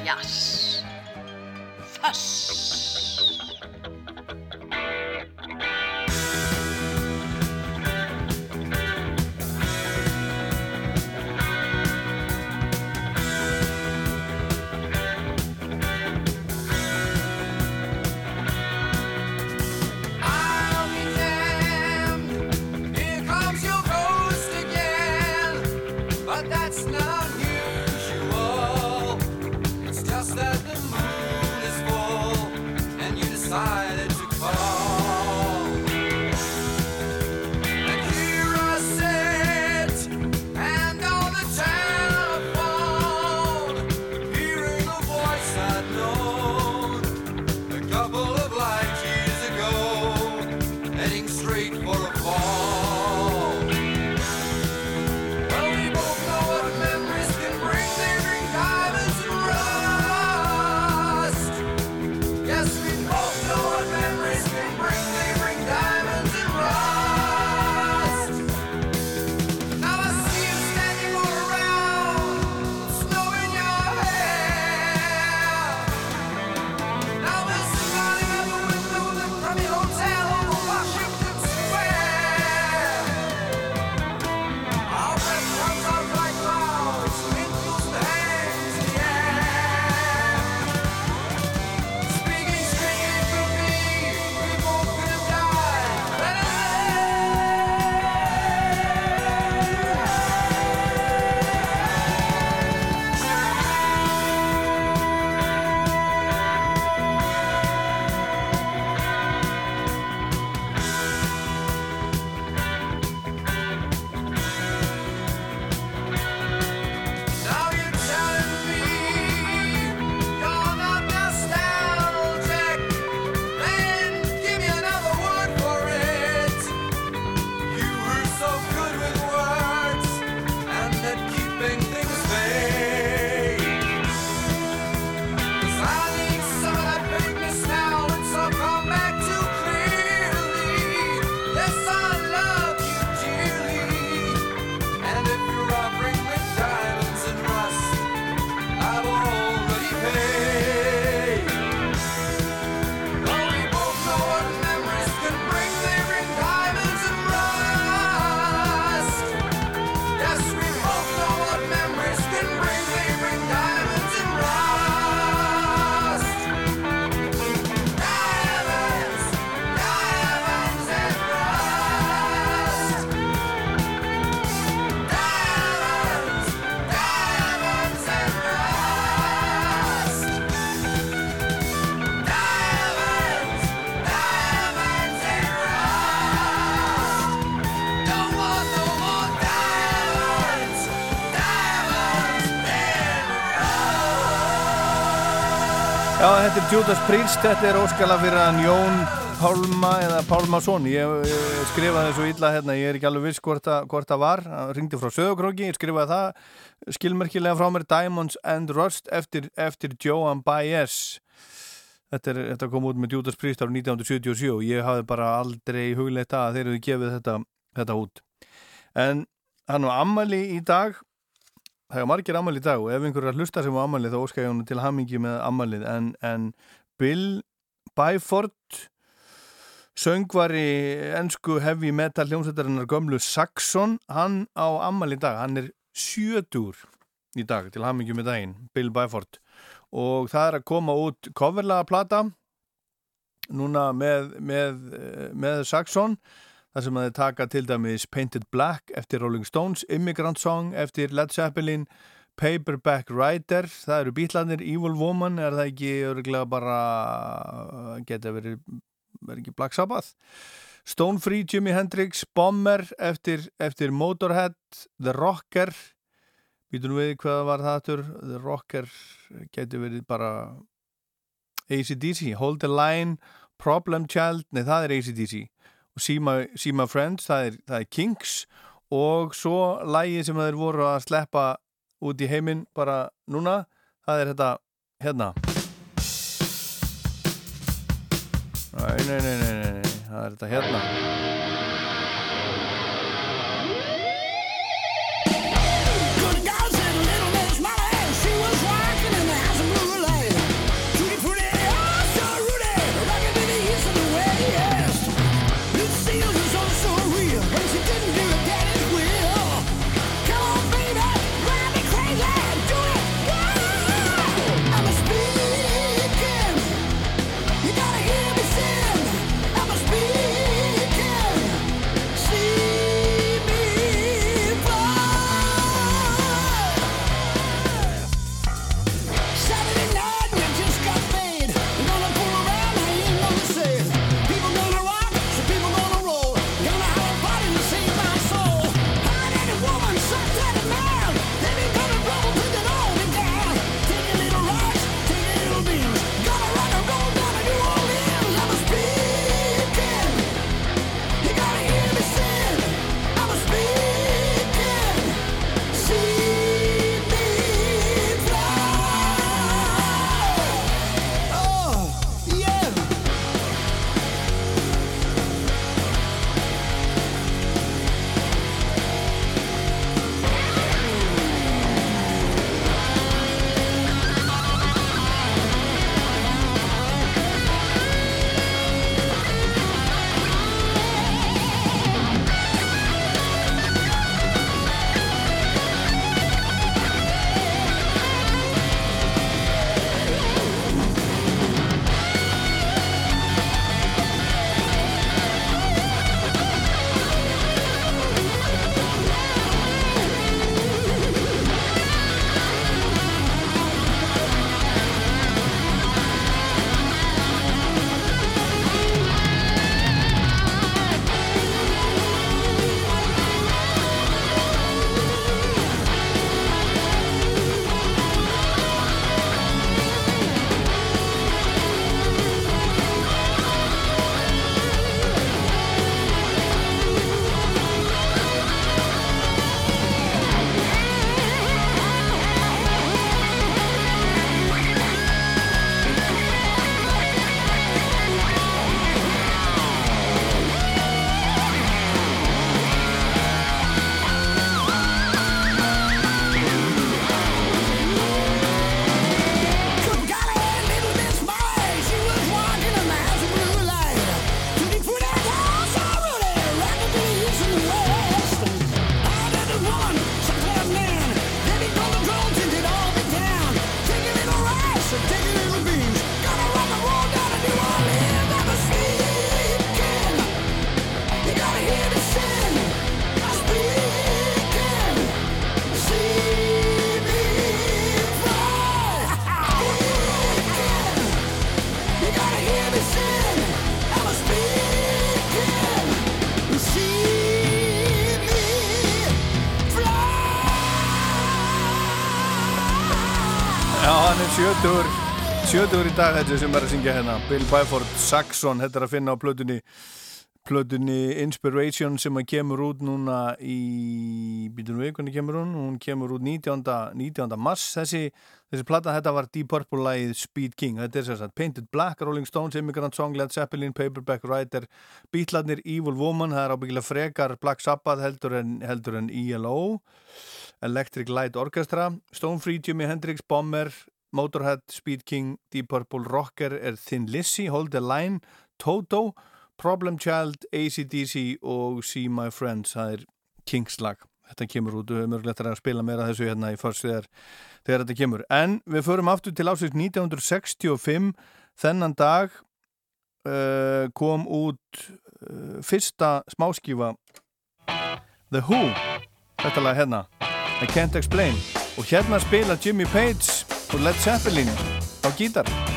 [SPEAKER 23] þetta
[SPEAKER 2] Judas Priest, þetta er óskala fyrir hann Jón Pálma eða Pálmason. Ég, ég skrifaði svo illa hérna, ég er ekki alveg viss hvort það, var. Ringdi frá Söðokróki, ég skrifaði það skilmerkilega frá mér Diamonds and Rust eftir, eftir Joan Baez. Þetta, er, þetta kom út með Judas Priest árið 1977 og ég hafði bara aldrei hugleitt að þeir eru gefið þetta, þetta út. En hann var ammali í dag það er margir ammali í dag og ef einhver er að hlusta sem á ammali þá ég hann til hamingi með ammalið en, en Bill Byford söngvari ennsku heavy metal hljómsveitarinnar gömlu Saxon hann á ammali í dag, hann er sjötur í dag til hamingi með daginn Bill Byford. Og það er að koma út coverlaga plata núna með, með, með Saxon þar sem að þið taka til dæmis Painted Black eftir Rolling Stones, Immigrant Song eftir Led Zeppelin, Paperback Writer, það eru bítlanir Evil Woman, er það ekki örgulega bara geta verið verið ekki Black Sabbath? Stone Free, Jimi Hendrix, Bomber eftir, eftir Motorhead The Rocker Býtum við hvað var það aftur? The Rocker geti verið bara ACDC, Hold the Line Problem Child, nei það er ACDC See My Friends það er, það er Kinks og svo lægi sem þeir voru að sleppa út í heiminn bara núna það er þetta hérna nei, nei, nei, nei, nei. það er þetta hérna
[SPEAKER 3] Sjötugur í dag þetta sem er að syngja hérna Bill Byford, Saxon, þetta er að finna á plötunni plötunni Inspiration sem að kemur út núna í býtum við hvernig kemur hún hún kemur út 19. 19. mars þessi, þessi plata, þetta var Deep Purple lagið Speed King, þetta er sérstaklega Painted Black, Rolling Stones, Immigrant Song, Led Zeppelin Paperback Writer, Beatlarnir Evil Woman, það er ábyggilega frekar Black Sabbath heldur en, heldur en ELO Electric Light Orchestra Stone Free, Jimi Hendrix, Bomber Motorhead, Speed King, Deep Purple Rocker er Thin Lizzy, Hold the Line Toto, Problem Child ACDC og See My Friends. Það er Kings lag þetta kemur út. Við höfum örgulegt að spila meira þessu hérna í fyrst þegar, þegar þetta kemur. En við förum aftur til ásins 1965 þennan dag uh, kom út uh, fyrsta smáskífa The Who. Þetta lag hérna. I Can't Explain. Og hérna spila Jimmy Page og Led Zeppelin á gítar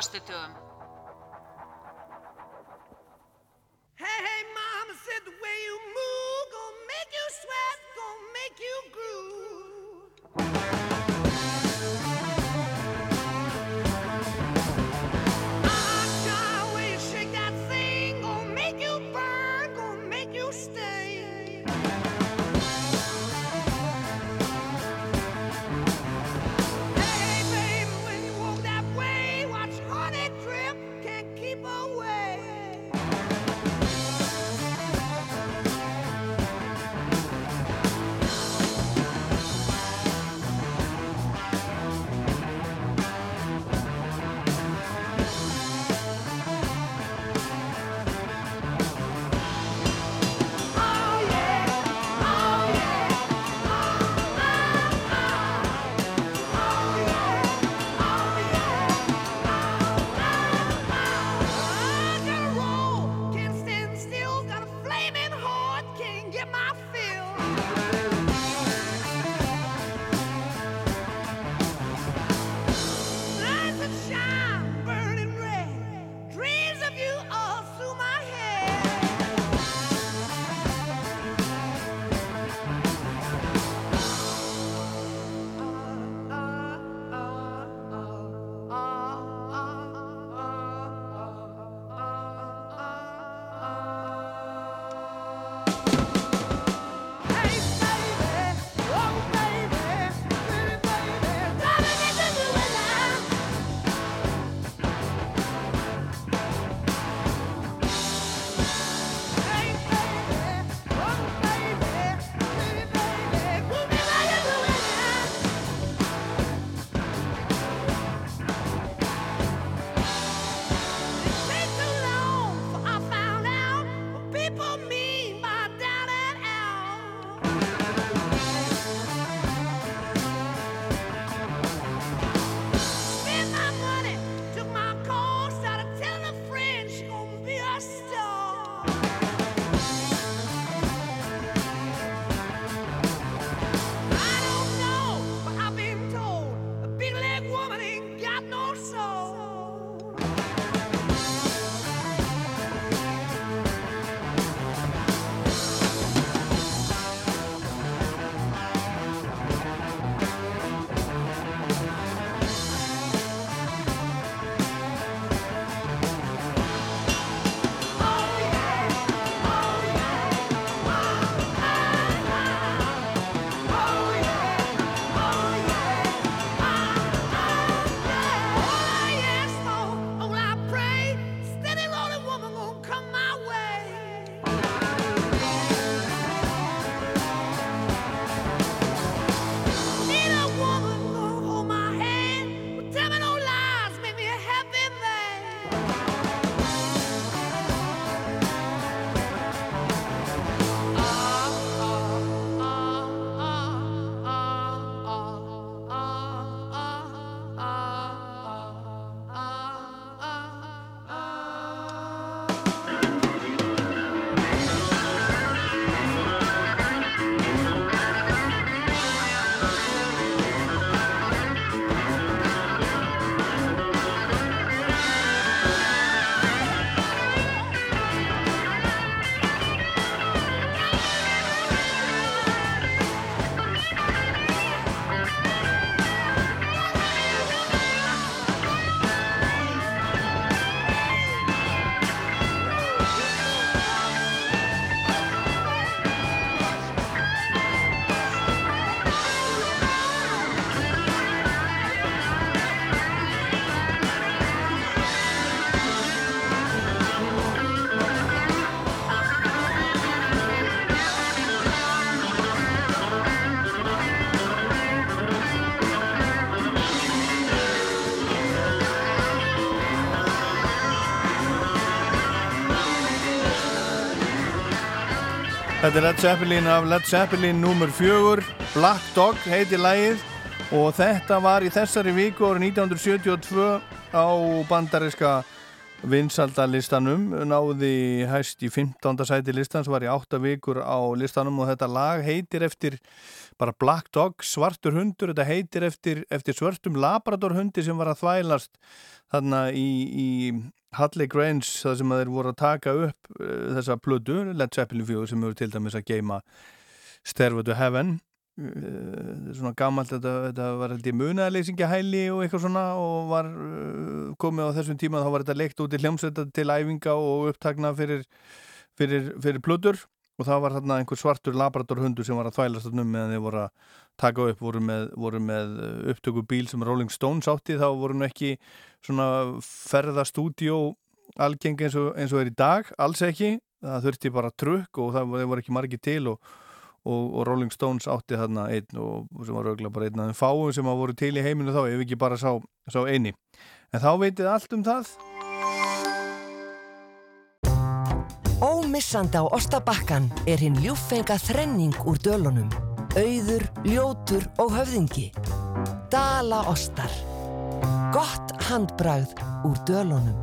[SPEAKER 7] föstudögum
[SPEAKER 5] Hey, hey, mama said the way you move gonna make you sweat, gonna make you groove.
[SPEAKER 2] Þetta er Led Zeppelin af Led Zeppelin numur fjögur, Black Dog heitir lægið og þetta var í þessari viku árið 1972 á bandariska vinsaldalistanum, náði hæst í 15. sæti listans, var í 8 vikur á listanum. Og þetta lag heitir eftir bara Black Dog, svartur hundur, þetta heitir eftir, eftir svörtum labradorhundi sem var að þvælast þarna í, í Hadley Grange það sem þeir voru að taka upp uh, þessa plödu, Led Zeppelin 4 sem eru til dæmis að geima Stairway to Heaven uh, svona gammalt, þetta, þetta var held ég munaðleysingahæli og eitthvað svona og var uh, komið á þessum tíma þá var þetta leikt út í hljómsveita til æfinga og upptakna fyrir, fyrir, fyrir plödur og það var þarna einhver svartur labradorhundur sem var að þvælast þarna um meðan þeir voru að taka upp, voru með, voru með upptöku bíl sem Rolling Stones átti, þá voru nú ekki svona ferðastúdjó algeng eins og, eins og er í dag alls ekki, það þurfti bara trukk og það voru ekki margi til og, og, og Rolling Stones átti þarna einn og sem var auðvitað bara einn af þeim fáum sem voru til í heiminu þá, ef ekki bara sá, sá eini en þá veitir allt um það
[SPEAKER 35] Ómissandi á Ostabakkan er hinn ljúffenga þrenning úr dölunum. Auður, ljótur og höfðingi. Dala Ostar. Gott handbragð úr dölunum.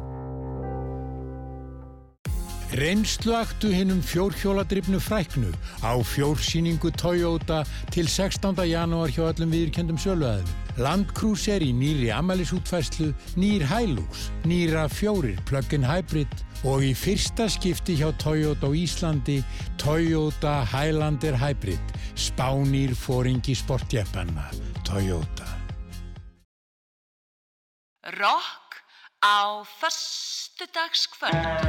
[SPEAKER 18] Reynsluaktu hinnum fjórhjóladrifnu fræknu á fjórsýningu Toyota til 16. janúar hjá öllum viðurkendum söluæðum. Land Cruiser í nýri amalisútfæslu, nýr Hilux, nýra fjórir plug-in hybrid og í fyrsta skipti hjá Toyota á Íslandi Toyota Highlander Hybrid. Spánýr fóringi sportjeppanna. Toyota.
[SPEAKER 29] Rock á föstudagskvöld.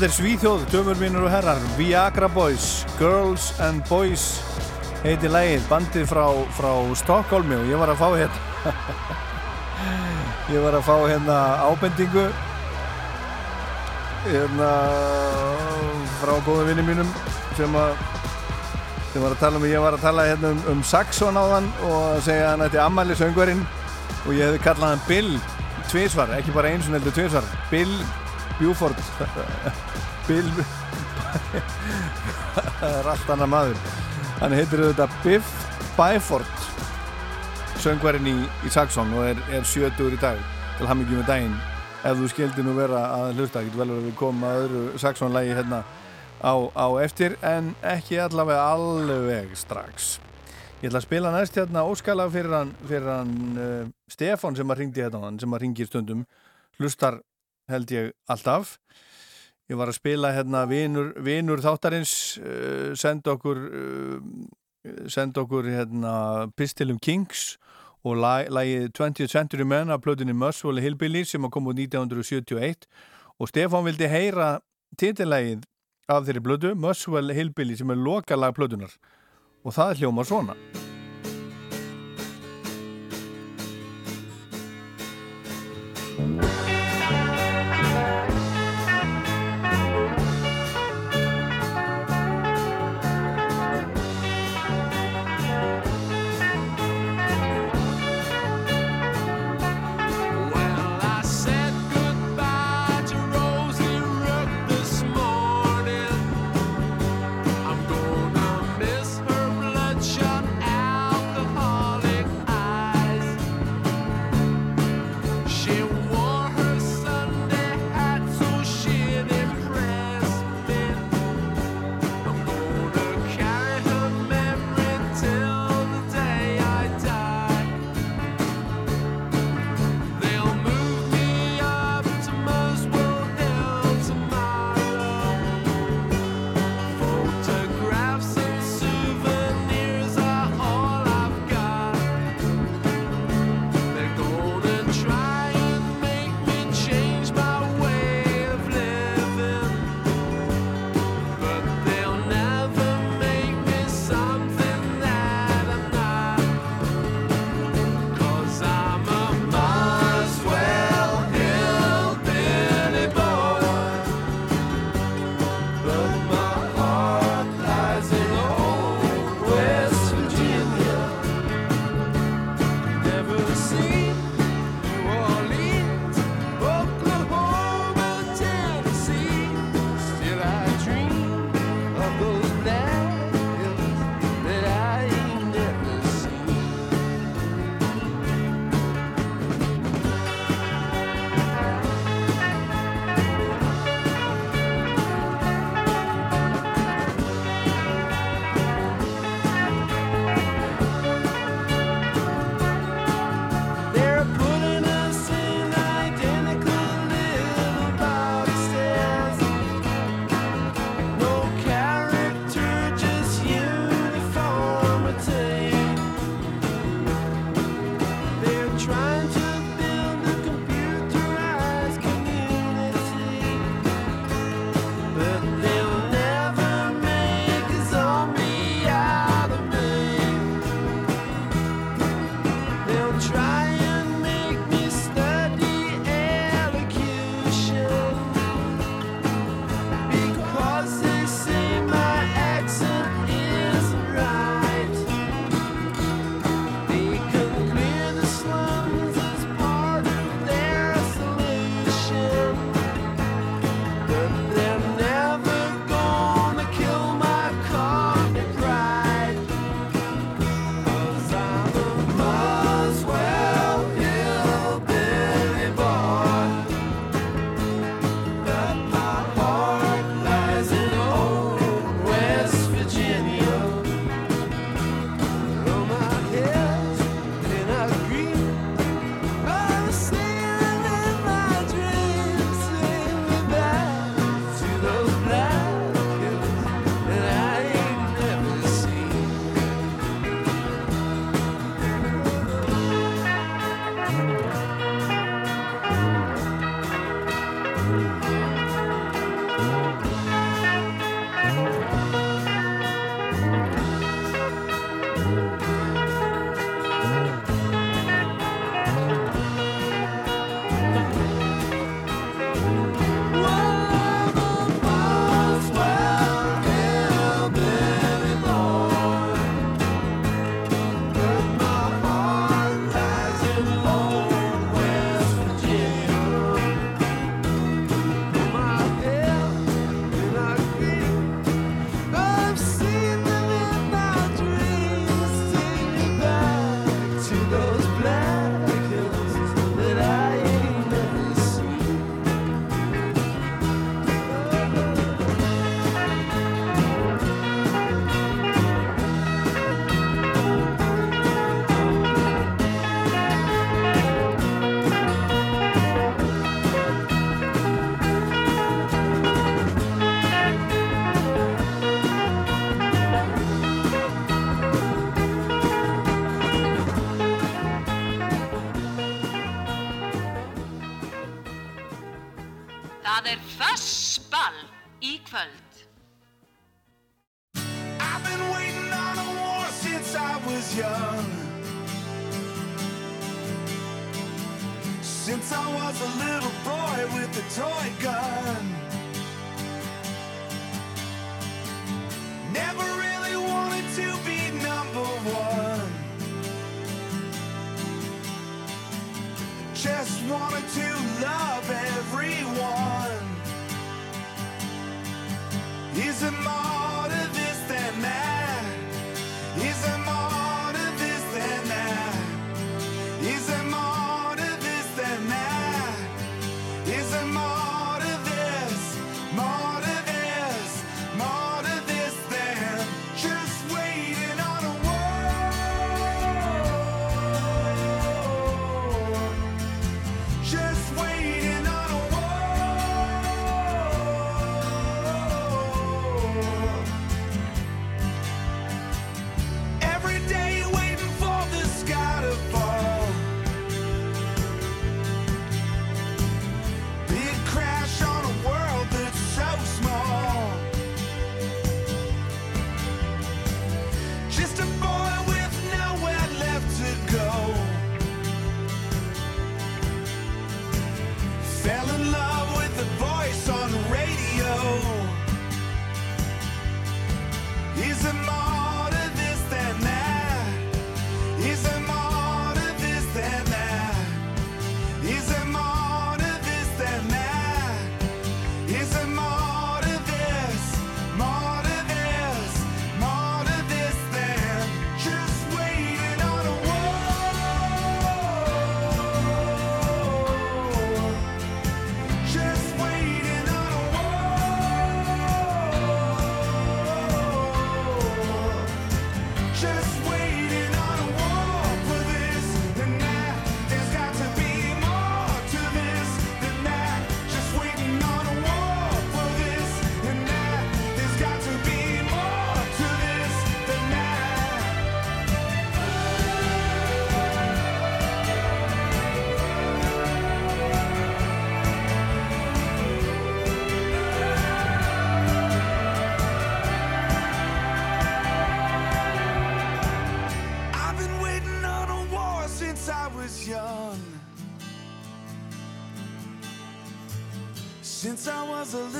[SPEAKER 2] Þetta er Svíþjóð, dömur mínur og herrar, Viagra Boys, Girls and Boys heiti lægið, bandið frá, frá Stokkólmi og ég var að fá hérna, ég var að fá hérna ábendingu hérna frá góða vinni mínum sem að sem var að tala um, ég var að tala hérna um, um Saxon á þann og segja að hann ætti ammæli söngvarinn og ég hefði kallað hann Bill tvísvar, ekki bara eins og heldur tvísvar Bill Buford Bill það er allt annað maður. Hann heitir auðvitað Biff Byford söngvarinn í, í Saxon og er, er 70 í dag. Til hamingjum með daginn. Ef þú skildi nú vera að hlusta getur vel að við komum að öðru Saxon-lægi hérna á, á eftir en ekki allavega alveg strax. Ég ætla að spila næst hérna óskalag fyrir hann, fyrir hann uh, Stefan sem að ringdi hérna hann sem að ringir stundum. Hlustar held ég alltaf ég var að spila hérna vinur, vinur þáttarins uh, senda okkur uh, senda okkur hérna Pistilum Kings og lagið 20th Century Men af plötunni Muswell Hillbilly sem að koma úr 1971 og Stefan vildi heyra titilægið af þeirri blödu Muswell Hillbilly sem er lokalag plötunar og það hljómar svona
[SPEAKER 1] Það er Fössball í kvöld.
[SPEAKER 29] I've been waiting on a war since I was young. Since I was a little boy with a toy gun. Was a little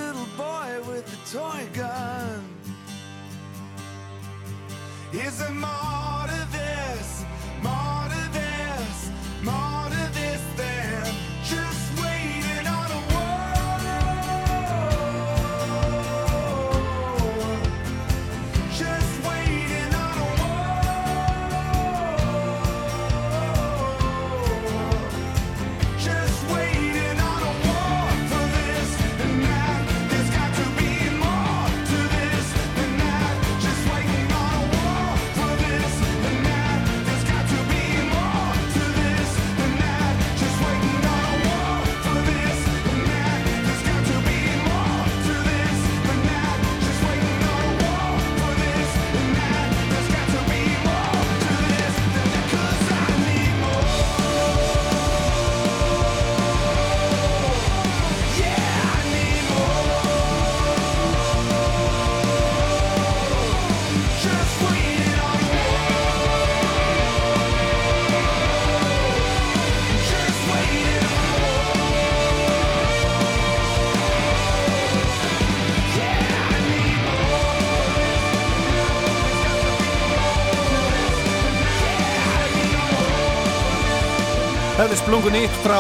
[SPEAKER 2] splungun nýtt frá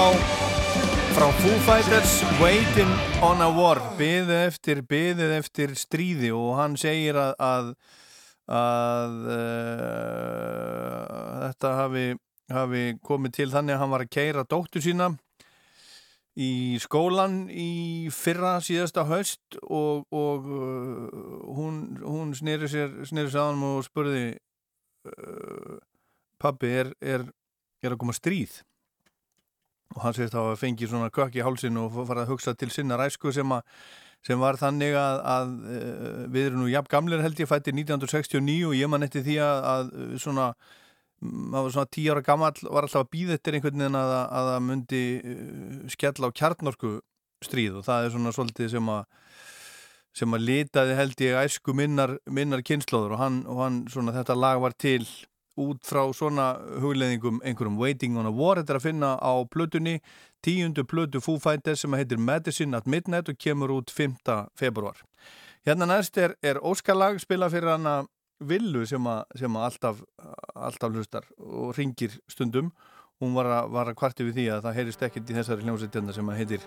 [SPEAKER 2] frá Foo Fighters Waiting on a War. Byðið eftir, byðið eftir stríði og hann segir að að, að uh, þetta hafi, hafi komið til þannig að hann var að keira dóttur sína í skólan í fyrra síðasta höst og, og uh, hún, hún sneri sér sneri sér að hann og spurði uh, pabbi er, er, er að koma stríð og hann segist að fengi svona kökk í hálsin og fara að hugsa til sinna ræsku sem, að, sem var þannig að, að eh, við erum nú jafn gamlir held ég fætti 1969 og ég man eftir því að, að svona maður var svona tíu ára gammal var alltaf að býða eftir einhvern veginn að að það myndi uh, skella á kjarnorku
[SPEAKER 34] stríð og það er svona svolítið sem að sem að litaði held ég æsku minnar, minnar kynnslóður og, hann, og hann, svona, þetta lag var til út frá svona hugleðingum einhverjum Waiting on a War, þetta er að finna á plötunni, tíundu plötu Foo Fighters sem heitir Medicine at Midnight og kemur út 5. februar hérna næst er, er Óskalag spila fyrir hana Villu sem að, sem alltaf, alltaf hlustar og ringir stundum. Hún var að, var að kvarti við því að það heyrist ekkert í þessari hljómsveitjanda sem heitir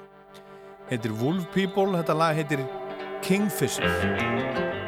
[SPEAKER 34] heitir Wolf People, þetta lag heitir Kingfisher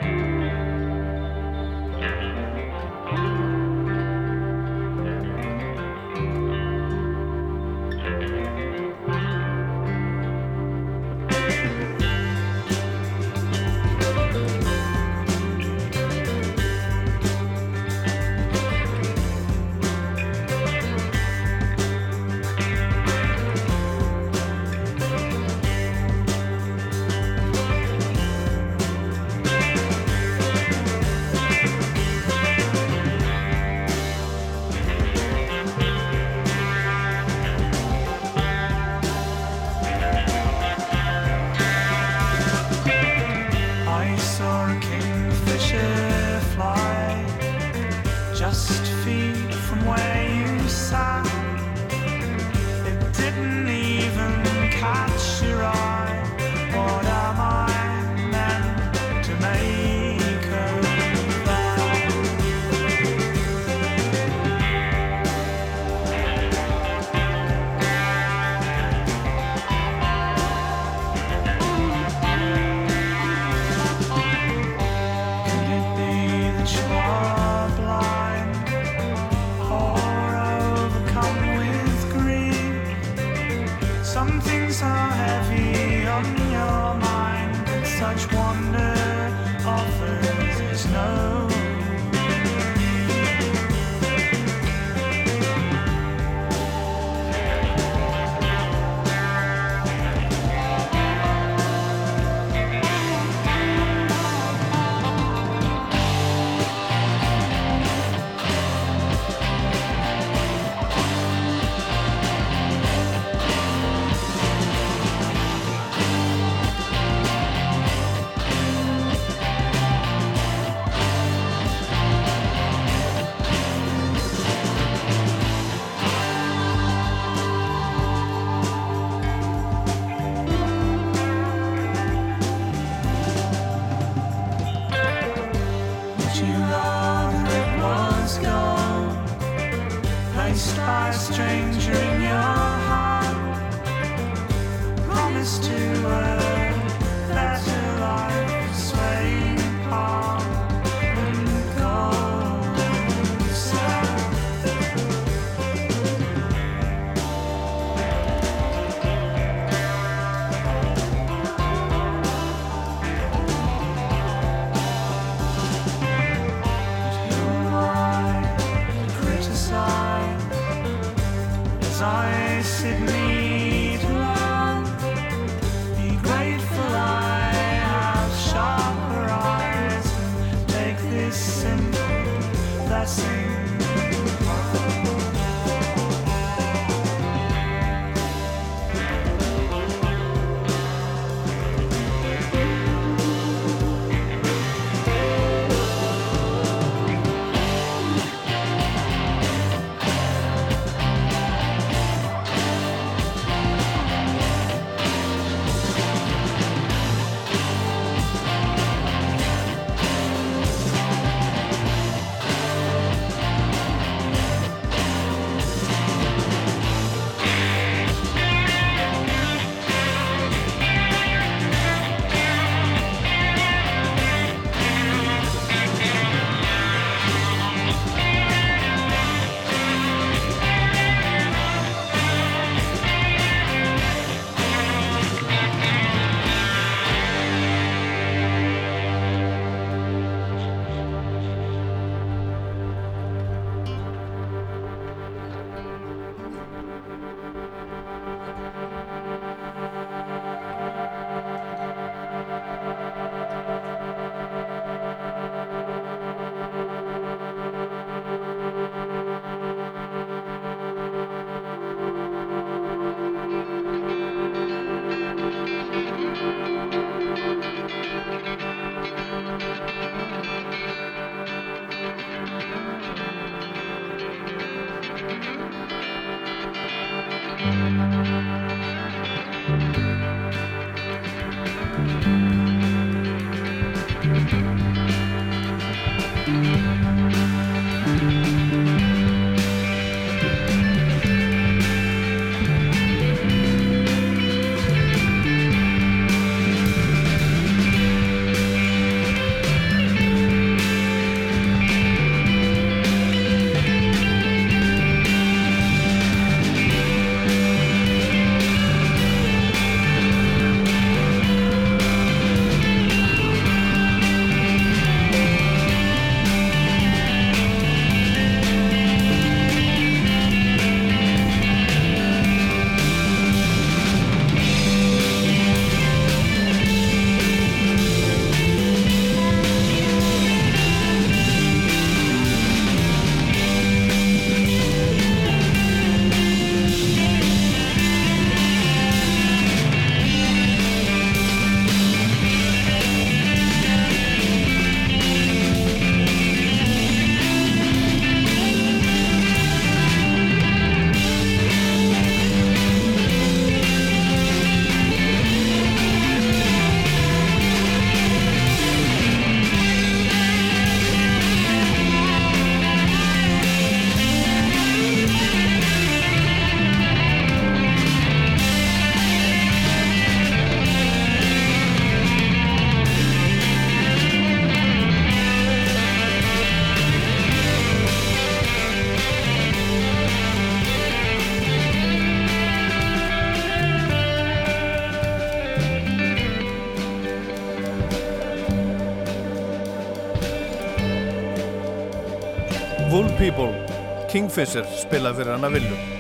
[SPEAKER 36] Kingfisher
[SPEAKER 2] spilað fyrir hana villu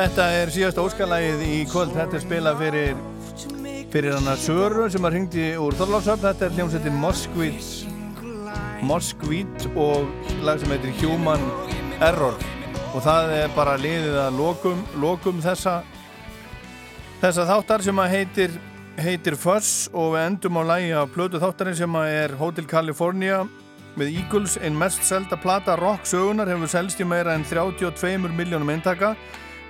[SPEAKER 2] Þetta er síðasta óskalægið í kvöld. Þetta er spilað fyrir fyrir hana Söru sem að ringdi úr Þorláksöfn Þetta er hljómsveitin Moskvít Moskvít og lag sem heitir Human Error. Og það er bara liðið að lokum, lokum þessa þessa þáttar sem að heitir heitir Fuss og við endum á lægi af plötu þáttarinn sem að er Hotel California með Eagles, einn mest selda plata rock sögunar hefur selst í meira en 32 miljónum eintaka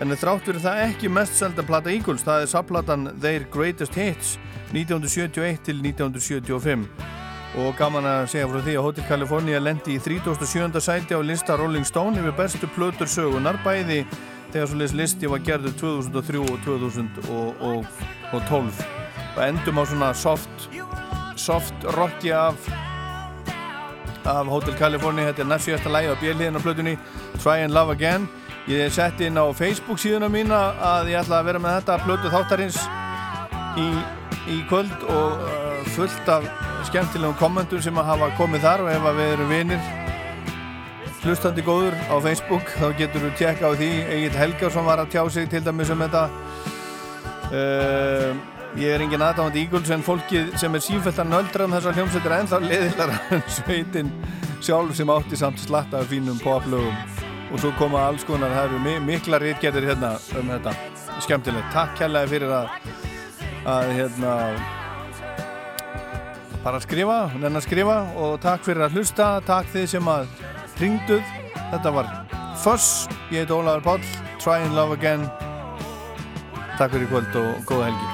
[SPEAKER 2] en þrátt fyrir það ekki mest selda plata Eagles það er sapplatan Their Greatest Hits 1971 til 1975 og gaman að segja frá því að Hotel California lendi í 37. sæti á lista Rolling Stone yfir bestu plötur sögunar bæði þegar svo listi var gerður 2003 og 2012 og endum á svona soft soft rocki af af Hotel California. Þetta er næst síðasta lægi á björliðin á plötunni Try and Love Again ég setti inn á Facebook síðuna mína að ég ætla að vera með þetta plötu þáttarins í, í kvöld og uh, fullt af skemmtilegum kommentum sem að hafa komið þar og ef að við erum vinir hlustandi góður á Facebook þá getur við tjekka á því. Egil Helgarsson var að tjá sig til dæmis um þetta. Uh, ég er engin aðdáðandi Eagles en fólkið sem er sífælt að nöldra um þessar hljómsveitir ennþá leðilar en sveitin sjálf sem átti samt slatta af fínum poplögum og svo koma alls konar, það eru mikla rítgetur hérna um þetta. Skemmtilegt, takk helga fyrir að að hérna bara að skrifa, nenn að skrifa og takk fyrir að hlusta, takk þið sem að ringduð, þetta var Foss, ég heit Ólaður Páll. Try and Love Again. Takk fyrir kvöld og góða helgi.